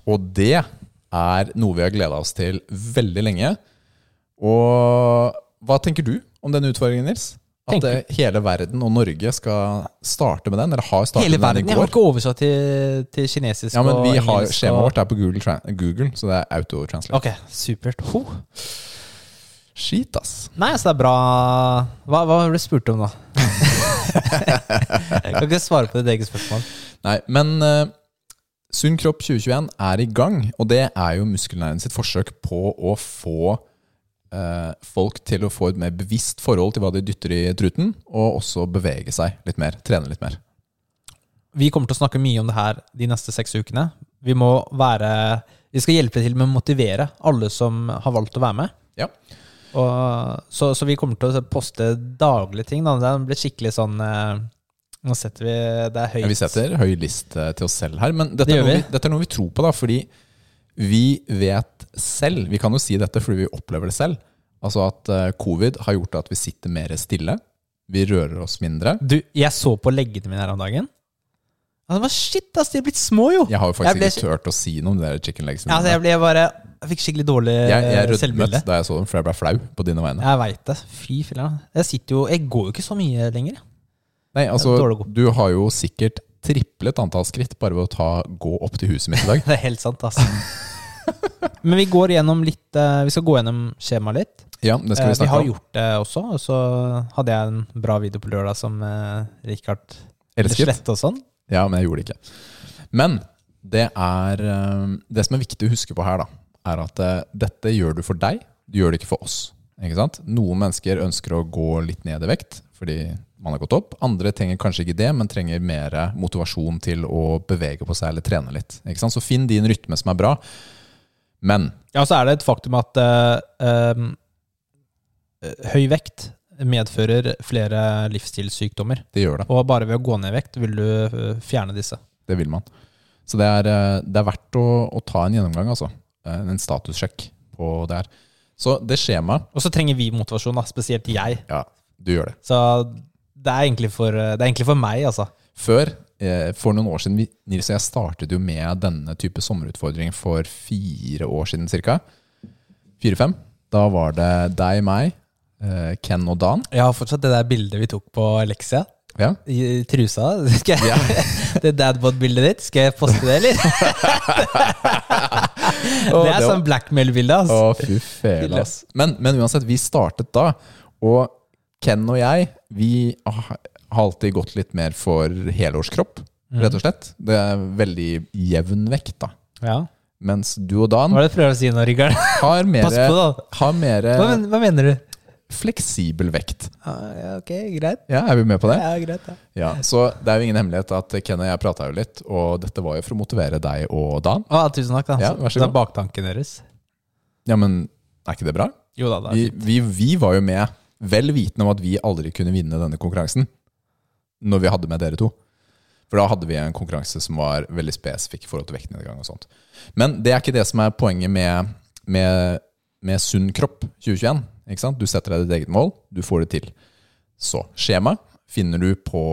A: Og det er noe vi har gleda oss til veldig lenge. Og hva tenker du om denne utfordringen, Nils? At
B: Tenker-
A: hele verden og Norge skal starte med den, eller har startet
B: Hele
A: med
B: verden.
A: den
B: Jeg har ikke oversatt til, til kinesisk
A: Ja, men vi har. Skjemaet vårt er på Google, Google så det er auto-translate.
B: Ok, supert. Ho.
A: Skit, ass.
B: Nei, altså, det er bra Hva, hva ble du spurt om, da? jeg kan ikke svare på ditt eget spørsmål.
A: Nei, men uh, Sunn kropp 2021 er i gang, og det er jo muskelnæringen sitt forsøk på å få eh, folk til å få et mer bevisst forhold til hva de dytter i truten, og også bevege seg litt mer, trene litt mer.
B: Vi kommer til å snakke mye om det her de neste seks ukene. Vi må være Vi skal hjelpe til med å motivere alle som har valgt å være med.
A: Ja.
B: Og, så, så vi kommer til å poste daglige ting. Da. Det blir skikkelig sånn eh, Nå setter vi Det er høyt.
A: Ja, vi setter høy liste til oss selv her, men dette,
B: Det
A: er noe
B: vi.
A: vi, dette er noe vi tror på, da, fordi vi vet selv Vi kan jo si dette fordi vi opplever det selv. Altså at eh, covid har gjort at vi sitter mer stille. Vi rører oss mindre.
B: Du, jeg så på leggene mine her om dagen. Altså, shit, ass, de er blitt små, jo!
A: Jeg har jo faktisk
B: Jeg ble
A: ikke turt å si noe om de chicken legsene.
B: Altså, jeg, ble bare, jeg fikk skikkelig dårlig
A: jeg, jeg
B: eh, selvbilde.
A: da jeg så dem, for jeg ble flau på dine vegne.
B: Jeg veit det. Fy filler'n. Jeg Jeg går jo ikke så mye lenger.
A: Nei, altså. Du har jo sikkert triplet antall skritt bare ved å ta, gå opp til huset mitt i dag.
B: Det er helt sant, altså. Men vi går gjennom litt eh, Vi skal gå gjennom skjemaet litt.
A: Ja, det skal
B: Eh,
A: vi
B: Vi har
A: om.
B: gjort det også, og så hadde jeg en bra video på lørdag som Richard Rikard
A: Elsket.
B: og sånn.
A: Ja, men jeg gjorde det ikke. Men det er eh, Det som er viktig å huske på her, da, er at eh, dette gjør du for deg, du gjør det ikke for oss. Ikke sant? Noen mennesker ønsker å gå litt ned i vekt fordi man har gått opp. Andre trenger kanskje ikke det, men trenger mer motivasjon til å bevege på seg eller trene litt. Ikke sant? Så finn din rytme som er bra. Men
B: Ja, så er det et faktum at eh, høy vekt medfører flere livsstilssykdommer.
A: det gjør det.
B: Og bare ved å gå ned i vekt vil du fjerne disse.
A: Det vil man. Så det er, det er verdt å, å ta en gjennomgang, altså. Eh, En statussjekk på det her. Så det skjemaet
B: Og så trenger vi motivasjon, da, spesielt jeg.
A: Ja, du gjør det.
B: Så det er egentlig for, det er egentlig for meg, altså.
A: Før, eh, for noen år siden, vi- Nils og jeg startet jo med denne type sommerutfordring for fire år siden cirka. Fire-fem. Da var det deg, meg, eh, Ken og Dan.
B: Jeg har fortsatt det der bildet vi tok på Alexia.
A: Ja.
B: I trusa. Skal jeg,
A: Ja.
B: det dadbot-bildet ditt, skal jeg poste det, eller? det er sånn blackmail-bilde, altså.
A: Å, fy fele, ass. Men, men uansett, vi startet da, og Ken og jeg, vi har har alltid gått litt mer for helårskropp, rett og slett. Det er veldig jevn vekt, da.
B: Ja.
A: Mens du og Dan
B: Hva er det du prøver å si nå, Rikard?
A: har mer,
B: Pass på, da.
A: har mere,
B: Hva, men, hva mener du?
A: Fleksibel vekt.
B: Ja, ok, greit.
A: Ja, Er vi med på det?
B: Ja, greit, ja.
A: Ja, Så det er jo ingen hemmelighet at Ken og jeg prata jo litt, og dette var jo for å motivere deg og Dan.
B: Å, tusen takk. da.
A: Ja, vær så
B: det er baktanken deres.
A: Ja, men er ikke det bra?
B: Jo da, det er
A: Vi,
B: fint.
A: vi, vi var jo med, vel vitende om at vi aldri kunne vinne denne konkurransen, når vi hadde med dere to. For da hadde vi en konkurranse som var veldig spesifikk i forhold til vektnedgang og sånt. Men det er ikke det som er poenget med, med, med sunn kropp 2021. Du setter deg ditt eget mål, du får det til. Så skjema finner du på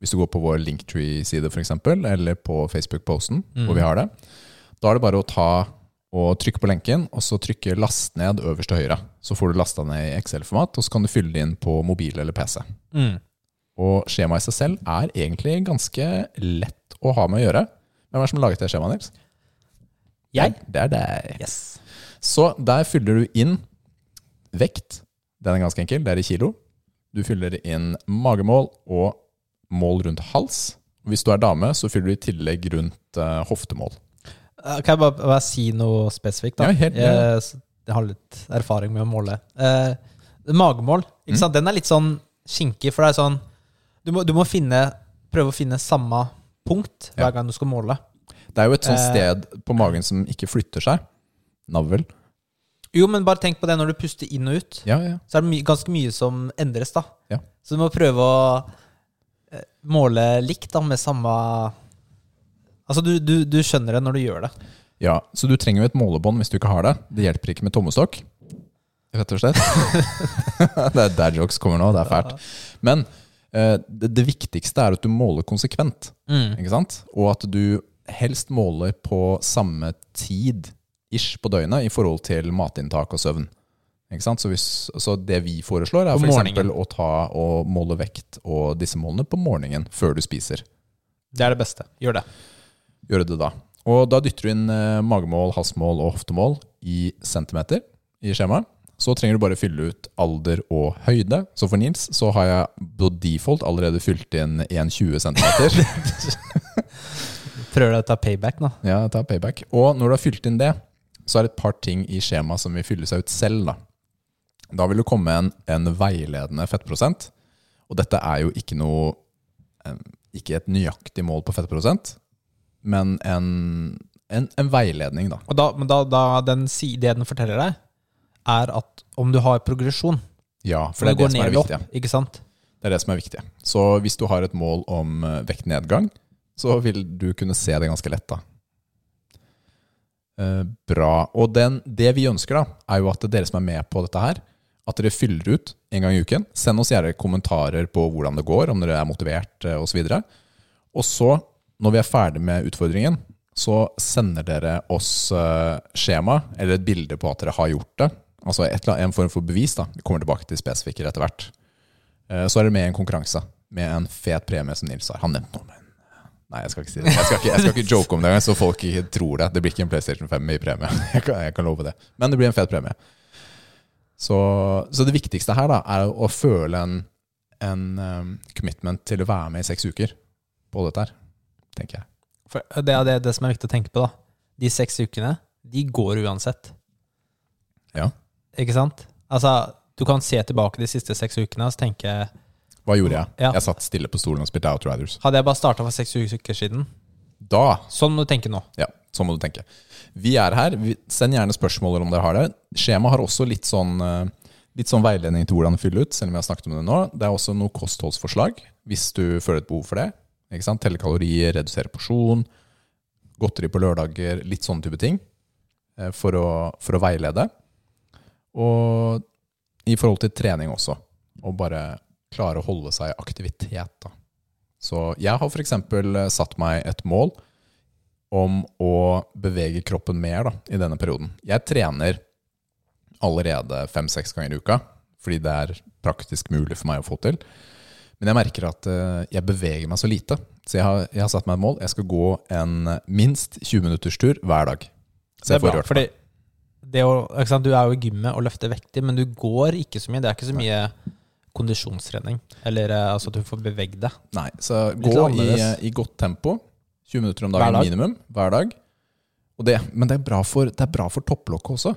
A: Hvis du går på vår Linktree-side f.eks., eller på Facebook-posten, hvor vi har det. Da er det bare å ta og trykke på lenken, og så trykke 'last ned' øverst til høyre. Så får du lasta ned i Excel-format, og så kan du fylle det inn på mobil eller PC.
B: Mm.
A: Og skjemaet i seg selv er egentlig ganske lett å ha med å gjøre. Hvem er det som har laget det skjemaet, Nils?
B: Jeg?
A: Det er deg.
B: Yes.
A: Så der fyller du inn vekt. Den er ganske enkel, det er i kilo. Du fyller inn magemål og mål rundt hals. Hvis du er dame, så fyller du i tillegg rundt uh, hoftemål.
B: Eh, Kan jeg bare, bare si noe spesifikt? da?
A: Ja, helt- ja.
B: jeg, jeg har litt erfaring med å måle. Uh, magemål, ikke
A: Mm.
B: sant? den er litt sånn skinkig, for det er sånn Du må, du må finne, prøve å finne samme punkt hver
A: Ja.
B: gang du skal måle.
A: Det er jo et sånt
B: Eh.
A: sted på magen som ikke flytter seg. Navl.
B: Jo, men bare tenk på det når du puster inn og ut.
A: Ja, ja.
B: Så er det my ganske mye som endres, da.
A: Ja.
B: Så du må prøve å eh, måle likt, da, med samme Altså, du, du, du skjønner det når du gjør det.
A: Ja, Så du trenger jo et målebånd hvis du ikke har det. Det hjelper ikke med tommestokk. Rett og slett. det er der jokes kommer nå. Det er fælt. Men eh, det, det viktigste er at du måler konsekvent.
B: Mm.
A: Ikke sant? Og at du helst måler på samme tid ish på døgnet i forhold til matinntak og søvn. Så, hvis, så det vi foreslår, er
B: for
A: f.eks.
B: morgenen.
A: å ta og måle vekt og disse målene på morgenen før du spiser.
B: Det er det beste. Gjør det.
A: Gjør det da. Og da dytter du inn eh, magemål, halsmål og hoftemål i centimeter i skjemaet. Så trenger du bare fylle ut alder og høyde. Så for Nils så har jeg på default allerede fylt inn 1,20 cm.
B: Prøver å ta payback nå.
A: Ja, ta payback. Og når du har fylt inn det, så er det et par ting i skjemaet som vil fylle seg ut selv. Da, da vil det komme en, en veiledende fettprosent. Og dette er jo ikke noe Ikke et nøyaktig mål på fettprosent, men en, en, en veiledning, da.
B: Da, men da, da den, det den forteller deg, er at om du har progresjon
A: Ja, for det er det som er det viktige.
B: opp, ikke sant?
A: Det er det som er viktig. Så hvis du har et mål om eh, vektnedgang, så vil du kunne se det ganske lett, da. Eh, bra. Og den, det vi ønsker, da, er jo at dere som er med på dette her, at dere fyller ut en gang i uken. Send oss gjerne kommentarer på hvordan det går, om dere er motivert eh, osv. Og så, når vi er ferdig med utfordringen, så sender dere oss eh, skjema, eller et bilde på at dere har gjort det. Altså et, en form for bevis. da. Vi kommer tilbake til spesifikker etter hvert. Så er dere med i en konkurranse med en fet premie som Nils har. Han nevnte noe, Nei, jeg skal ikke si det. Jeg skal ikke, jeg skal ikke joke om det, så folk ikke tror det. Det blir ikke en PlayStation 5 i premie. Jeg kan, jeg kan love det. Men det blir en fet premie. Så, så det viktigste her da, er å føle en, en um, commitment til å være med i seks uker på dette her, tenker jeg.
B: For det er det, det som er viktig å tenke på, da. De seks ukene, de går uansett.
A: Ja.
B: Ikke sant? Altså, du kan se tilbake de siste seks ukene og så tenke
A: Hva gjorde jeg?
B: Ja.
A: Jeg satt stille på stolen og spilte Outriders.
B: Hadde jeg bare starta for seks uker siden
A: Da
B: Sånn må du tenke nå.
A: Ja, sånn må du tenke. Vi er her. Vi, send gjerne spørsmål om dere har det. Skjema har også litt sånn, eh, litt sånn veiledning til hvordan fylle ut, selv om vi har snakket om det nå. Det er også noe kostholdsforslag, hvis du føler et behov for det. Ikke sant? Telle kalorier, redusere porsjon, godteri på lørdager, litt sånne type ting. eh, For å, for å veilede. Og i forhold til trening også. Og bare klare å holde seg i aktivitet. Da. Så jeg har f.eks. satt meg et mål om å bevege kroppen mer da, i denne perioden. Jeg trener allerede fem-seks ganger i uka, fordi det er praktisk mulig for meg å få til. Men jeg merker at eh, jeg beveger meg så lite. Så jeg har, jeg har satt meg et mål. Jeg skal gå en minst 20 minutters tur hver dag. Så jeg får rørt meg.
B: det å? Du er jo i gymmet og løfter vekter, men du går ikke så mye. Det er ikke så mye kondisjonstrening. Eller eh, altså at du får beveget deg.
A: Nei, så gå i, i godt tempo. 20 minutter om
B: Hver
A: dagen
B: dag.
A: minimum hver dag. Det, men det er bra for, det er bra for topplokket også.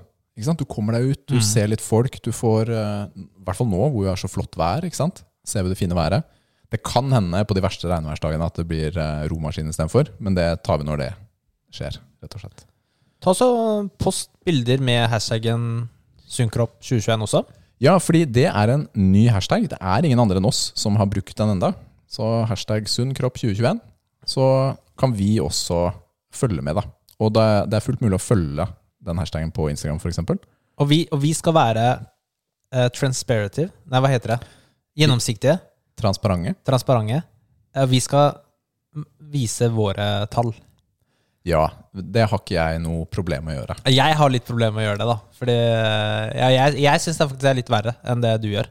A: Du kommer deg ut, du
B: Mm.
A: ser litt folk. Du får, eh, i hvert fall nå hvor det er så flott vær, ikke sant? ser vi det fine været. Det kan hende på de verste regnværsdagene at det blir eh, romaskin istedenfor, men det tar vi når det skjer, rett og slett.
B: Ta så Post bilder med hashtaggen synkropp2021 også.
A: Ja, fordi det er en ny hashtag. Det er ingen andre enn oss som har brukt den enda. Så hashtag sunnkropp2021. Så kan vi også følge med, da. Og det er, det er fullt mulig å følge den hashtagen på Instagram, f.eks.
B: Og vi, og vi skal være uh, transparative Nei, hva heter det? Gjennomsiktige.
A: Transparente.
B: Transparente. Uh, vi skal vise våre tall.
A: Ja, det har ikke jeg noe problem med å gjøre.
B: Jeg har litt problemer med å gjøre det, da. Fordi eh, ja, jeg, jeg syns det faktisk er litt verre enn det du gjør.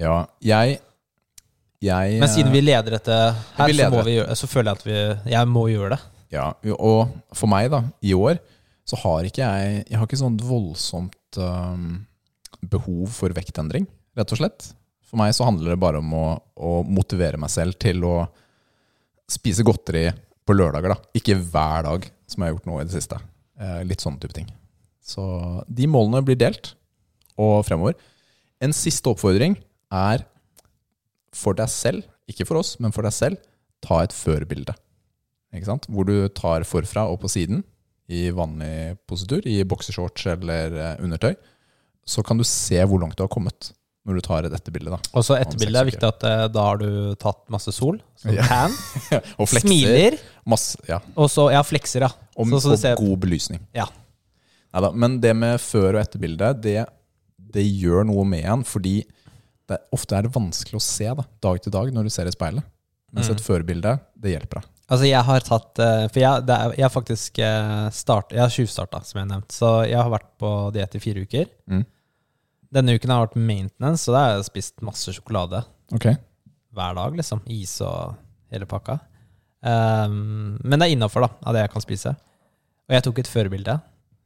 A: Ja, jeg, jeg
B: Men siden vi leder dette her,
A: Vi
B: så, gjøre, så føler jeg at vi, jeg må gjøre det.
A: Ja, og for meg da, i år, så har ikke jeg Jeg har ikke sånn voldsomt um, behov for vektendring, rett og slett. For meg så handler det bare om å, å motivere meg selv til å spise godteri på lørdager, da. Ikke hver dag, som jeg har gjort nå i det siste. Eh, litt sånne type ting. Så de målene blir delt, og fremover. En siste oppfordring er for deg selv, ikke for oss, men for deg selv, ta et førbilde. Hvor du tar forfra og på siden i vanlig positur, i boksershorts eller eh, undertøy. Så kan du se hvor langt du har kommet når du tar et etterbilde. da.
B: Og så etterbildet er viktig at eh, da har du tatt masse sol. Så
A: Ja.
B: tan.
A: og flekser.
B: Smiler.
A: Masse, ja.
B: Og så Ja, flekser, ja.
A: Og,
B: Så- så du
A: og
B: ser-
A: god belysning.
B: Ja.
A: Neida, men det med før- og etterbilde, det, det gjør noe med en, fordi det, ofte er det vanskelig å se da, dag til dag når du ser i speilet. Mens
B: Mm.
A: et førbilde, det hjelper deg.
B: Altså, jeg har tatt eh, For jeg, det er, jeg har faktisk eh, start, Jeg har tjuvstarta, som jeg har nevnt. Så jeg har vært på diett i fire uker.
A: Mm.
B: Denne uken har vært maintenance, så da har jeg spist masse sjokolade
A: Ok.
B: hver dag. liksom Is og hele pakka. Um, men det er innafor av det jeg kan spise. Og jeg tok et førbilde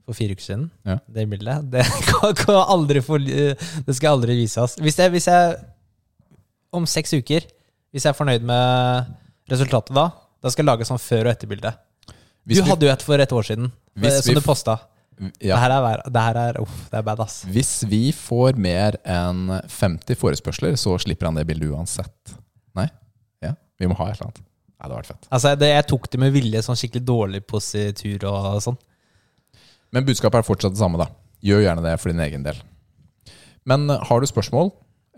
B: for fire uker siden.
A: Ja.
B: Det bildet det, kan, kan aldri få, det skal aldri vises. Hvis jeg, hvis jeg om seks uker, hvis jeg er fornøyd med resultatet da, da skal jeg lage sånn før- og etterbilde.
A: Hvis
B: du hadde jo et for et år siden, eh, som du posta.
A: Vi,
B: Det her er, det her er, uff, det er bad, ass.
A: hvis vi får mer enn 50 forespørsler, så slipper han det bildet uansett. Nei? Ja, vi må ha et eller annet. Nei, det hadde vært fett.
B: Altså, det, jeg tok det med vilje, sånn skikkelig dårlig positur og sånn.
A: Men budskapet er fortsatt det samme, da. Gjør gjerne det for din egen del. Men eh, har du spørsmål,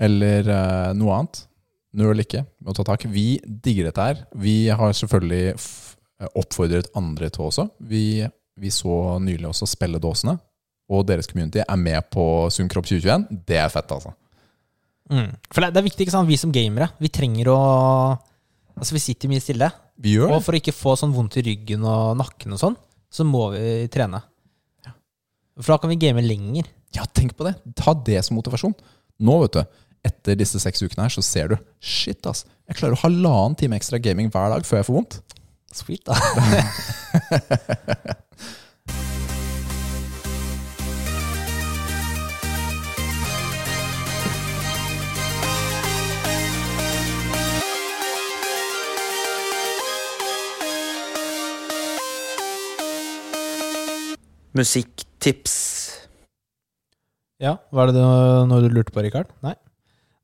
A: eller uh, noe annet, nøl ikke med å ta tak. Vi digger dette her. Vi har selvfølgelig f oppfordret andre til også. Vi, vi så nylig også spilledåsene, og deres community er med på Sunkropp 2021. Det er fett, altså.
B: Mm. For det, det er viktig, ikke sant? vi som gamere, vi trenger å Altså, vi sitter mye stille.
A: Vi gjør
B: Og for å ikke få sånn vondt i ryggen og nakken og sånn, så må vi trene. Ja. For da kan vi game lenger.
A: Ja, tenk på det. Ta det som motivasjon. Nå, vet du, etter disse seks ukene her, så ser du Shit, ass. Jeg klarer å halvannen time ekstra gaming hver dag før jeg får vondt.
B: Sweet, da.
C: Musikktips.
B: Ja, var det noe du lurte på, Rikard? Nei.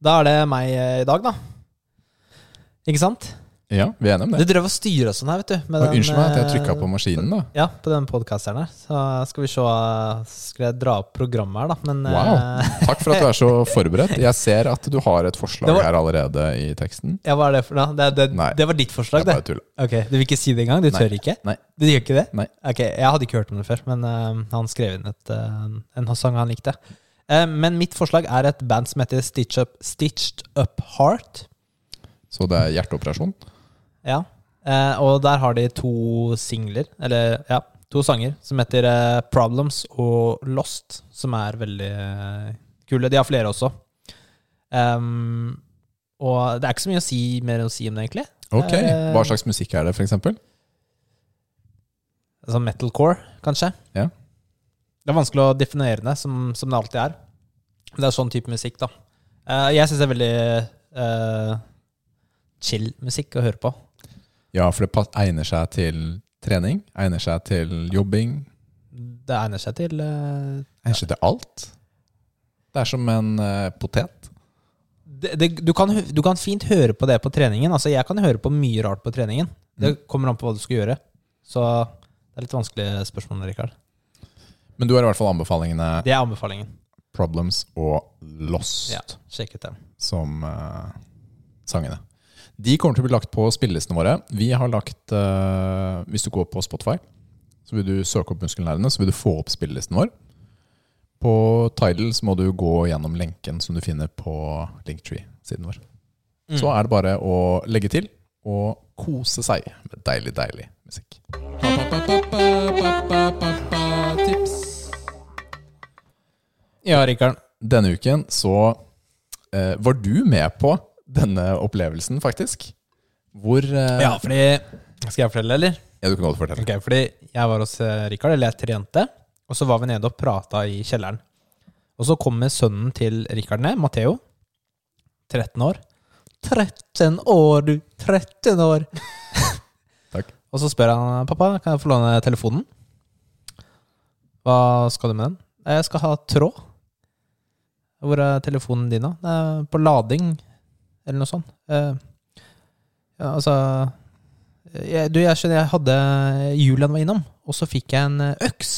B: Da er det meg eh, i dag, da. Ikke sant?
A: Ja, vi er enige om
B: Du
A: det.
B: drev og styra sånn her, vet du.
A: Og
B: den,
A: Unnskyld meg at jeg
B: eh,
A: trykka på maskinen, da.
B: Ja, på den podkasteren her. Så skal vi se Skal jeg dra opp programmet her, da. Men
A: Wow.
B: eh,
A: Takk for at du er så forberedt. Jeg ser at du har et forslag
B: var-
A: her allerede i teksten.
B: ja, hva er det for noe? Det, det, det var ditt forslag, det?
A: tuller.
B: Ok, Du vil ikke si det engang? Du
A: Nei.
B: tør ikke?
A: Nei.
B: Du gjør ikke det?
A: Nei.
B: Ok, Jeg hadde ikke hørt om det før, men uh, han skrev inn et, uh, en sang han likte. Eh, men mitt forslag er et band som heter Stitch Up, Stitched Up Heart.
A: Så det er hjerteoperasjon.
B: Ja. Eh, og der har de to singler, eller ja, to sanger, som heter eh, Problems og Lost, som er veldig eh, kule. De har flere også. Ehm, og det er ikke så mye å si, mer å si om det, egentlig.
A: Ok,
B: Eh.
A: Hva slags musikk er det, f.eks.?
B: Sånn metalcore, kanskje.
A: Ja.
B: Det er vanskelig å definere det, som, som det alltid er. Det er sånn type musikk, da. Eh, jeg syns det er veldig eh, chill musikk å høre på.
A: Ja, for det egner seg til trening, egner seg til jobbing.
B: Det egner seg til Egner
A: seg til alt? Det er som en uh, potet.
B: det, det, du, kan, du kan fint høre på det på treningen. Altså, jeg kan høre på mye rart på treningen. Det kommer an på hva du skal gjøre. Så det er litt vanskelig spørsmål, Rikard.
A: Men du har i hvert fall anbefalingene
B: Det er anbefalingen.
A: Problems og Lost
B: Ja, sjekk ut dem.
A: som uh, sangene. De kommer til å bli lagt på spillelistene våre. Vi har lagt uh, Hvis du går på Spotify, så vil du søke opp Muskelnerdene, så vil du få opp spillelisten vår. På Tidal så må du gå gjennom lenken som du finner på Linktree-siden vår. Så er det bare å legge til og kose seg med deilig, deilig musikk. Tips.
B: Ja, Rikard.
A: Denne uken så uh, var du med på denne opplevelsen, faktisk. Hvor eh,
B: Ja, fordi Skal jeg fortelle, eller?
A: ja, du kan godt fortelle.
B: Ok, fordi jeg var hos eh, Rikard, eller jeg trente, og så var vi nede og prata i kjelleren. Og så kommer sønnen til Rikard ned, Matheo. 13 år. 13 år, du! 13 år!
A: Takk.
B: Og så spør han pappa, kan jeg få låne telefonen. Hva skal du med den? Jeg skal ha tråd. Hvor er telefonen din, da? Det er på lading, eller noe sånt. Uh, ja, altså jeg, Du, jeg skjønner, jeg hadde Julian var innom, og så fikk jeg en eh, øks.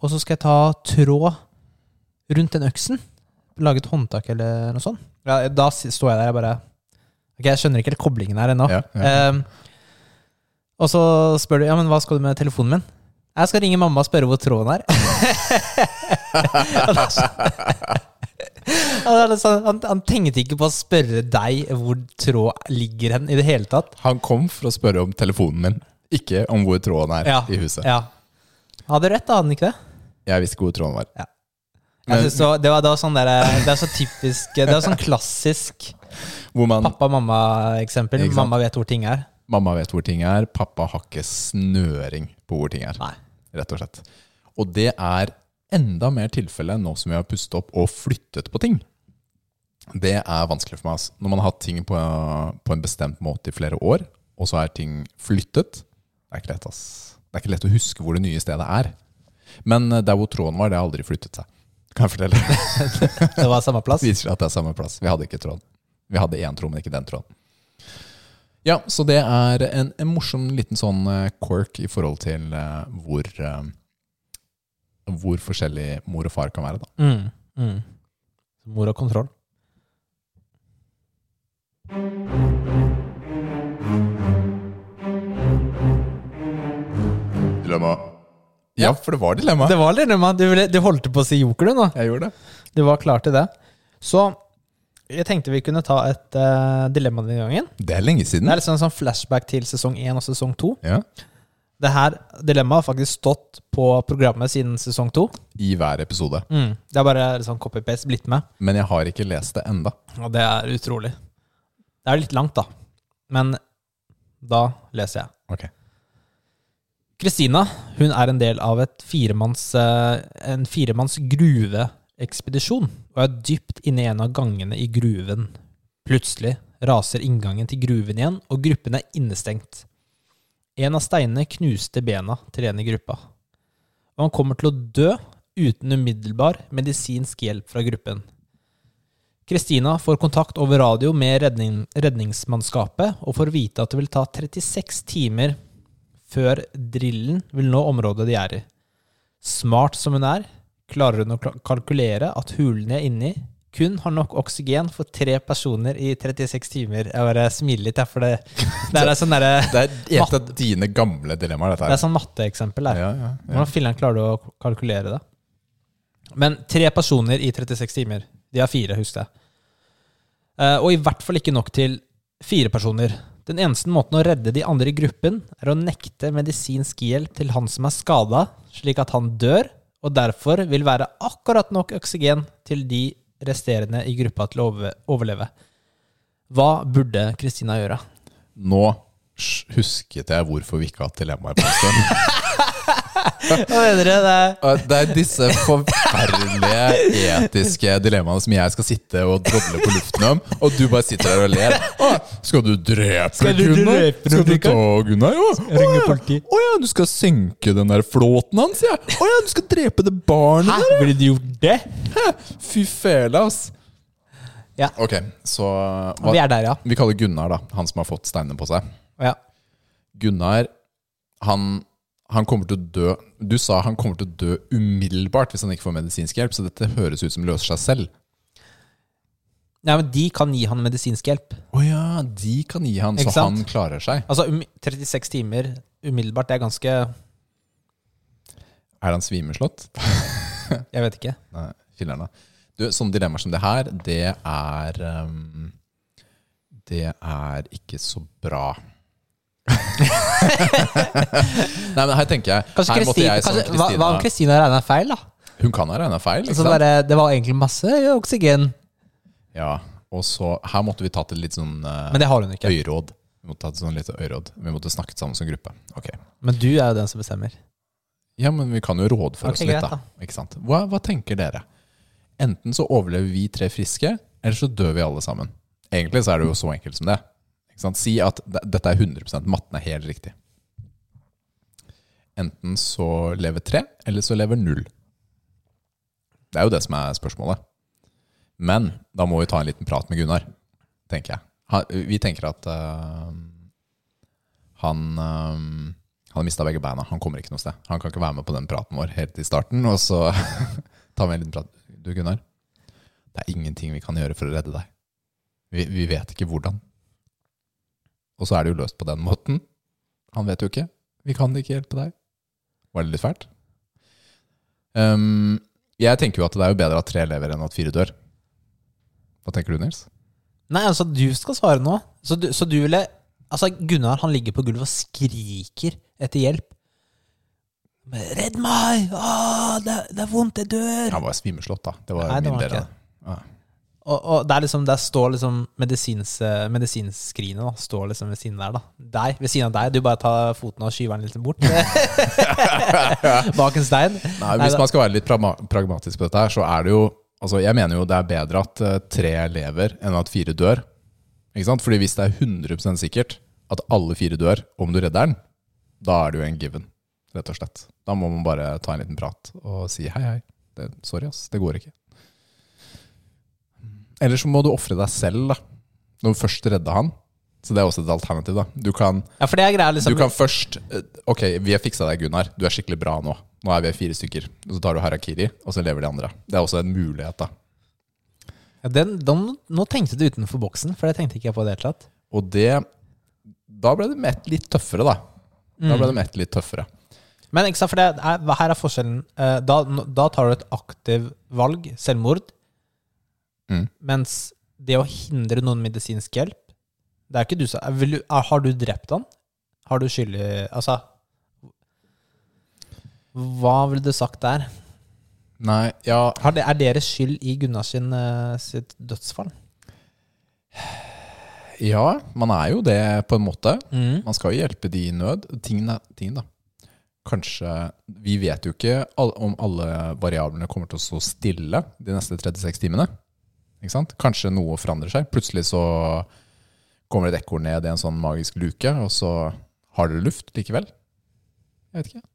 B: Og så skal jeg ta tråd rundt den øksen. Lage et håndtak eller noe sånt. Ja, da står jeg der og bare Ok, jeg skjønner ikke helt koblingen her ennå.
A: Ja, ja.
B: um, og så spør du ja, men hva skal du med telefonen min. Jeg skal ringe mamma og spørre hvor tråden er. Så- sånn, han, han tenkte ikke på å spørre deg hvor tråd ligger hen i det hele tatt.
A: Han kom for å spørre om telefonen min, ikke om hvor tråden er
B: Ja,
A: i huset.
B: Ja. Hadde rett, da, hadde han ikke det?
A: Jeg visste ikke hvor tråden var.
B: Ja. Synes det, var, det, var, sånn der, Det er så typisk Det er sånn klassisk pappa-mamma-eksempel. Mamma vet hvor ting er.
A: mamma vet hvor ting er, pappa har ikke snøring på hvor ting er.
B: Nei.
A: Rett og slett. Og det er enda mer tilfelle nå som vi har pustet opp og flyttet på ting. Det er vanskelig for meg. Altså. Når man har hatt ting på, på en bestemt måte i flere år, og så er ting flyttet, det er ikke lett, ass. Det er ikke lett å huske hvor det nye stedet er. Men eh, der hvor tråden var, det har aldri flyttet seg. Kan jeg fortelle.
B: Det var samme plass.
A: Viser at det er samme plass. Vi hadde ikke tråd. Vi hadde én tråd, men ikke den tråden. Ja, så det er en, en morsom liten sånn eh, quirk i forhold til eh, hvor Hvor forskjellig mor og far kan være, da.
B: Mm, mm. Mor og kontroll.
A: Dilemma. Ja, for det var dilemma.
B: Det var dilemma. Du, ville- du holdt på å si joker, du nå.
A: Jeg gjorde det.
B: Du var klar til det. Så jeg tenkte vi kunne ta et uh, dilemma denne gangen.
A: Det er lenge siden.
B: Det er litt sånn, sånn flashback til sesong 1 og sesong 2.
A: Ja,
B: Det her dilemmaet har faktisk stått på programmet siden sesong to.
A: I hver episode.
B: Mm. Det er bare liksom copy-paste blitt med.
A: Men jeg har ikke lest det enda.
B: Og det er utrolig. Det er litt langt, da. Men da leser jeg.
A: Ok.
B: Kristina hun er en del av et firemanns, eh, en firemanns gruveekspedisjon og er dypt inne i en av gangene i gruven. Plutselig raser inngangen til gruven igjen, og gruppen er innestengt. En av steinene knuste bena til en i gruppa, og han kommer til å dø uten umiddelbar medisinsk hjelp fra gruppen. Kristina får kontakt over radio med redning, redningsmannskapet og får vite at det vil ta 36 timer før drillen vil nå området de er i. Smart som hun er, klarer hun å kalkulere at hulen de er inni, kun har nok oksygen for tre personer i 36 timer. Jeg bare smiler litt, jeg, for det, det er sånn derre
A: Det er et av dine gamle dilemmaer, dette her.
B: Det er sånn matteeksempel der.
A: Ja, ja, ja.
B: Hvordan filler'n klarer du å kalkulere det? Men tre personer i 36 timer. De har fire, husk det. Eh, og i hvert fall ikke nok til fire personer. Den eneste måten å redde de andre i gruppen er å nekte medisinsk hjelp til han som er skada, slik at han dør, og derfor vil være akkurat nok oksygen til de resterende i gruppa til å overleve. Hva burde Kristina gjøre?
A: Nå husket jeg hvorfor vi ikke har hatt dilemmaer på en stund.
B: Hva mener du? Det er
A: Det er disse forferdelige etiske dilemmaene som jeg skal sitte og drodle på luften om, og du bare sitter der og ler. Å, skal du drepe
B: Skal du
A: Gunnar?
B: drepe
A: Skal du ta Gunnar? Å, å,
B: Ringe
A: ja. Å ja, du skal senke den der flåten hans, ja. Å ja, du skal drepe det barnet
B: Hæ,
A: der.
B: ville du gjort det?
A: Fy fele, ass.
B: Ja.
A: Ok, så
B: Vi er der, ja.
A: Vi kaller Gunnar, da. Han som har fått steinene på seg.
B: Ja.
A: Gunnar, han, han kommer til å dø Du sa han kommer til å dø umiddelbart hvis han ikke får medisinsk hjelp, så dette høres ut som løser seg selv.
B: Nei, men de kan gi han medisinsk hjelp.
A: Å ja, de kan gi han,
B: Ikke
A: så
B: sant?
A: han klarer seg.
B: Altså um, 36 timer umiddelbart, det er ganske
A: Er han svimeslått?
B: Jeg vet ikke.
A: Nei, filler'n. Du, sånne dilemmaer som det her, det er um, Det er ikke så bra. Nei, men her tenker jeg
B: Kanskje
A: Her måtte jeg
B: kanskje, hva, hva om
A: Kristina
B: regna feil, da?
A: Hun kan ha regna feil.
B: Altså bare, det var egentlig masse oksygen,
A: Ja, og så Her måtte vi tatt et litt sånn uh,
B: men det har hun ikke.
A: øyråd. Vi måtte sånn. Vi måtte snakket sammen som gruppe. Ok.
B: Men du er jo den som bestemmer.
A: Ja, men vi kan jo rådføre
B: okay,
A: oss litt, da. Ikke sant? Hva, hva tenker dere? Enten så overlever vi tre friske, eller så dør vi alle sammen. Egentlig så er det jo så enkelt som det. Sant? Si at dette er 100 matten er helt riktig. Enten så lever tre, eller så lever null. Det er jo det som er spørsmålet. Men da må vi ta en liten prat med Gunnar, tenker jeg. Vi tenker at uh, han uh, har mista begge beina. Han kommer ikke noe sted. Han kan ikke være med på den praten vår helt i starten. Og så tar vi en liten prat. Du, Gunnar. Det er ingenting vi kan gjøre for å redde deg. Vi, vi vet ikke hvordan. Og så er det jo løst på den måten. Han vet jo ikke. Vi kan ikke hjelpe deg. Var det litt fælt? Um, jeg tenker jo at det er jo bedre at tre lever enn at fire dør. Hva tenker du, Nils?
B: Nei, altså, du skal svare nå. Så du, så du ville Altså, Gunnar han ligger på gulvet og skriker etter hjelp. Men, Redd meg! Åh, det, det er vondt, jeg dør!
A: Han var svimeslått, da. Det var
B: Nei, det
A: min del av det.
B: Og, og der, liksom, der står liksom medisins, eh, medisinskrinet da, står liksom ved siden der. da Deg, Ved siden av deg. Du bare tar foten og skyver den litt bort. Bak en stein.
A: Nei,
B: Nei,
A: hvis man skal være litt pragmatisk på dette, her, så er det jo Altså, Jeg mener jo det er bedre at eh, tre lever enn at fire dør. Ikke sant? Fordi hvis det er 100% sikkert at alle fire dør, om du redder den, da er det jo en given, rett og slett. Da må man bare ta en liten prat og si hei, hei. Det, sorry, ass. Det går ikke. Eller så må du ofre deg selv, da. Når du først redder han. Så det er også et alternativ, da. Du kan
B: Ja, er greia, liksom.
A: du kan først eh, Ok, vi har fiksa deg, Gunnar. Du er skikkelig bra nå. Nå er vi fire stykker. Og så tar du harakiri, og så lever de andre. Det er også en mulighet, da.
B: Ja, den, den, nå tenkte du utenfor boksen, for det tenkte ikke jeg på i det hele tatt.
A: Og det Da ble det mett litt tøffere, da. Da ble det mett litt tøffere.
B: Men ikke sant, for det er, her er forskjellen. Eh, Da, da tar du et aktivt valg, selvmord,
A: Mm.
B: mens det å hindre noen medisinsk hjelp Det er ikke du som Har du drept han? Har du skyld i Altså Hva ville du sagt der?
A: Nei, ja
B: Har det, er deres skyld i Gunnars sin, eh, sitt dødsfall?
A: Ja, man er jo det, på en måte.
B: Mm.
A: Man skal jo hjelpe de i nød. Tingen, er- da. Kanskje Vi vet jo ikke om alle variablene kommer til å stå stille de neste 36 timene. Ikke sant? Kanskje noe forandrer seg. Plutselig så kommer det et ekorn ned i en sånn magisk luke, og så har dere luft likevel. Jeg vet ikke.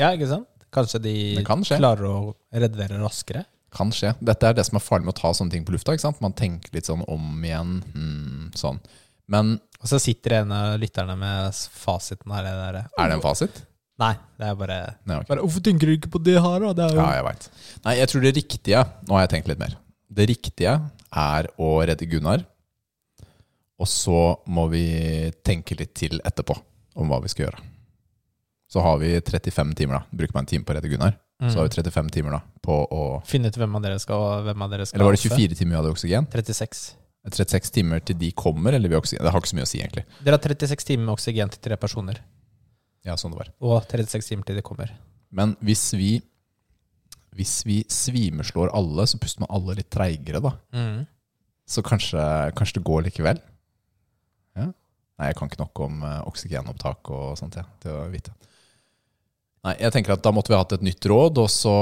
B: Ja, ikke sant? Kanskje de
A: kan
B: klarer å redde dere raskere?
A: Kan skje. Dette er det som er farlig med å ta sånne ting på lufta. ikke sant? Man tenker litt sånn om igjen. Mm, sånn. Men
B: Og så sitter en av lytterne med fasiten her. Det der.
A: er det en fasit?
B: Nei, det er bare,
A: Nei, okay.
B: bare Hvorfor tenker du ikke på det her, da? Det er jo
A: Ja, jeg veit. Nei, jeg tror det riktige Nå har jeg tenkt litt mer. Det riktige er å redde Gunnar. Og så må vi tenke litt til etterpå om hva vi skal gjøre. Så har vi 35 timer, da. Bruker man en time på å redde Gunnar, så har vi 35 timer da på å
B: Finne ut hvem av dere skal hvem av dere skal
A: Eller var det 24 timer vi hadde oksygen?
B: 36.
A: 36 timer til de kommer, eller vi oksygen? Det har ikke så mye å si, egentlig.
B: Dere har 36 timer med oksygen til tre personer.
A: Ja, sånn det var.
B: Og 36 timer til de kommer.
A: Men hvis vi Hvis vi svimeslår alle, så puster man alle litt treigere, da. Så kanskje, kanskje det går likevel? Ja. Nei, jeg kan ikke nok om uh, oksygenopptak og sånt ja, til å vite. Nei, jeg tenker at da måtte vi hatt et nytt råd, og så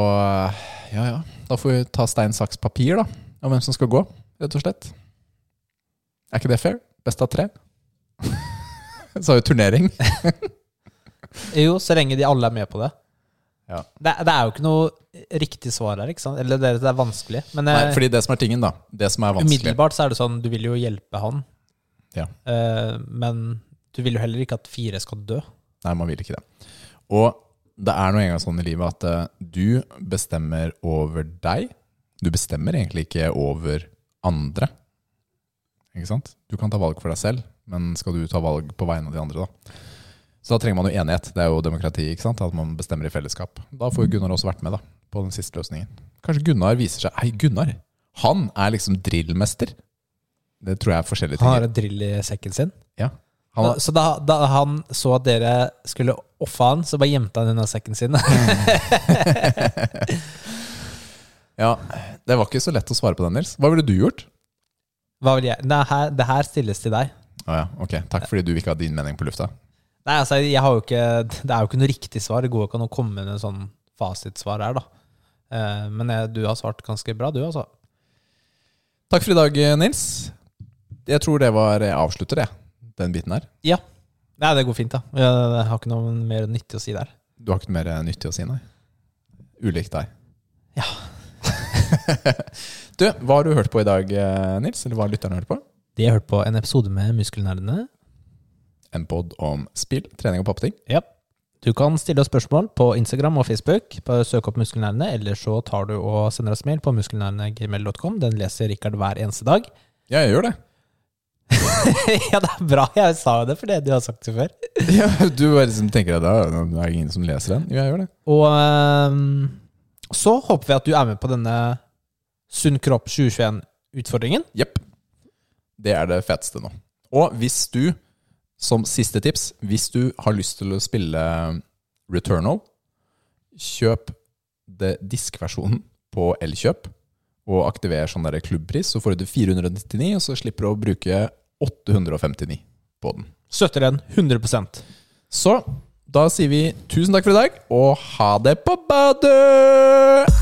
A: Ja ja, da får vi ta stein, saks, papir, da. Om hvem som skal gå, rett og slett. Er ikke det fair? Best av tre? Så har vi turnering.
B: Jo, så lenge de alle er med på det.
A: Ja.
B: Det, det er jo ikke noe riktig svar her, ikke sant? Eller det, det er vanskelig. Men
A: Nei,
B: eh,
A: fordi det som er tingen, da Det som er vanskelig
B: umiddelbart så er det sånn, du vil jo hjelpe han.
A: Ja.
B: Eh, men du vil jo heller ikke at fire skal dø.
A: Nei, man vil ikke det. Og det er nå engang sånn i livet at eh, du bestemmer over deg. Du bestemmer egentlig ikke over andre. Ikke sant? Du kan ta valg for deg selv, men skal du ta valg på vegne av de andre, da? Så da trenger man jo enighet. Det er jo demokrati, ikke sant? at man bestemmer i fellesskap. Da får jo Gunnar også vært med da, på den siste løsningen. Kanskje Gunnar viser seg Hei, Gunnar! Han er liksom drillmester. Det tror jeg er forskjellige ting.
B: Han har en drill i sekken sin.
A: Ja. Han,
B: Da- så da, da han så at dere skulle offe han, så bare gjemte han unna sekken sin.
A: ja, det var ikke så lett å svare på den, Nils. Hva ville du gjort?
B: Hva vil jeg? Det her, det her stilles til deg.
A: Å ja, ok. Takk fordi du ikke har din mening på lufta.
B: Nei, altså, jeg har jo ikke, Det er jo ikke noe riktig svar. Det går ikke an å komme med en sånn fasitsvar her, da. Eh, men jeg, du har svart ganske bra, du, altså.
A: Takk for i dag, Nils. Jeg tror det var Jeg avslutter, jeg. Den biten her.
B: Ja. Nei, det går fint, da. Jeg har ikke noe mer nyttig å si der.
A: Du har ikke noe mer nyttig å si, nei? Ulikt deg.
B: Ja.
A: du, hva har du hørt på i dag, eh, Nils? Eller hva har lytterne hørt på?
B: De har hørt på en episode med Muskelnerdene.
A: En pod om spill, trening og pappeting.
B: Ja. Du kan stille oss spørsmål på Instagram og Facebook. Bare søk opp Muskelnerdene, eller så tar du og sender oss mail på muskelnerdene.gmail.com. Den leser Rikard hver eneste dag.
A: Ja, jeg gjør det.
B: ja, det er bra. Jeg sa det fordi du har sagt det før.
A: Ja, du bare liksom tenker at det er ingen som leser den. Jo, jeg gjør det.
B: Og ehm, så håper vi at du er med på denne Sunn kropp 2021-utfordringen.
A: Jepp. Det er det feteste nå. Og hvis du, som siste tips, hvis du har lyst til å spille Returnal, kjøp diskversjonen på Elkjøp, og aktiver sånn der klubbpris, så får du 499, og så slipper du å bruke 859 på den.
B: Støtter den 100%
A: Så da sier vi tusen takk for i dag, og ha det på badet!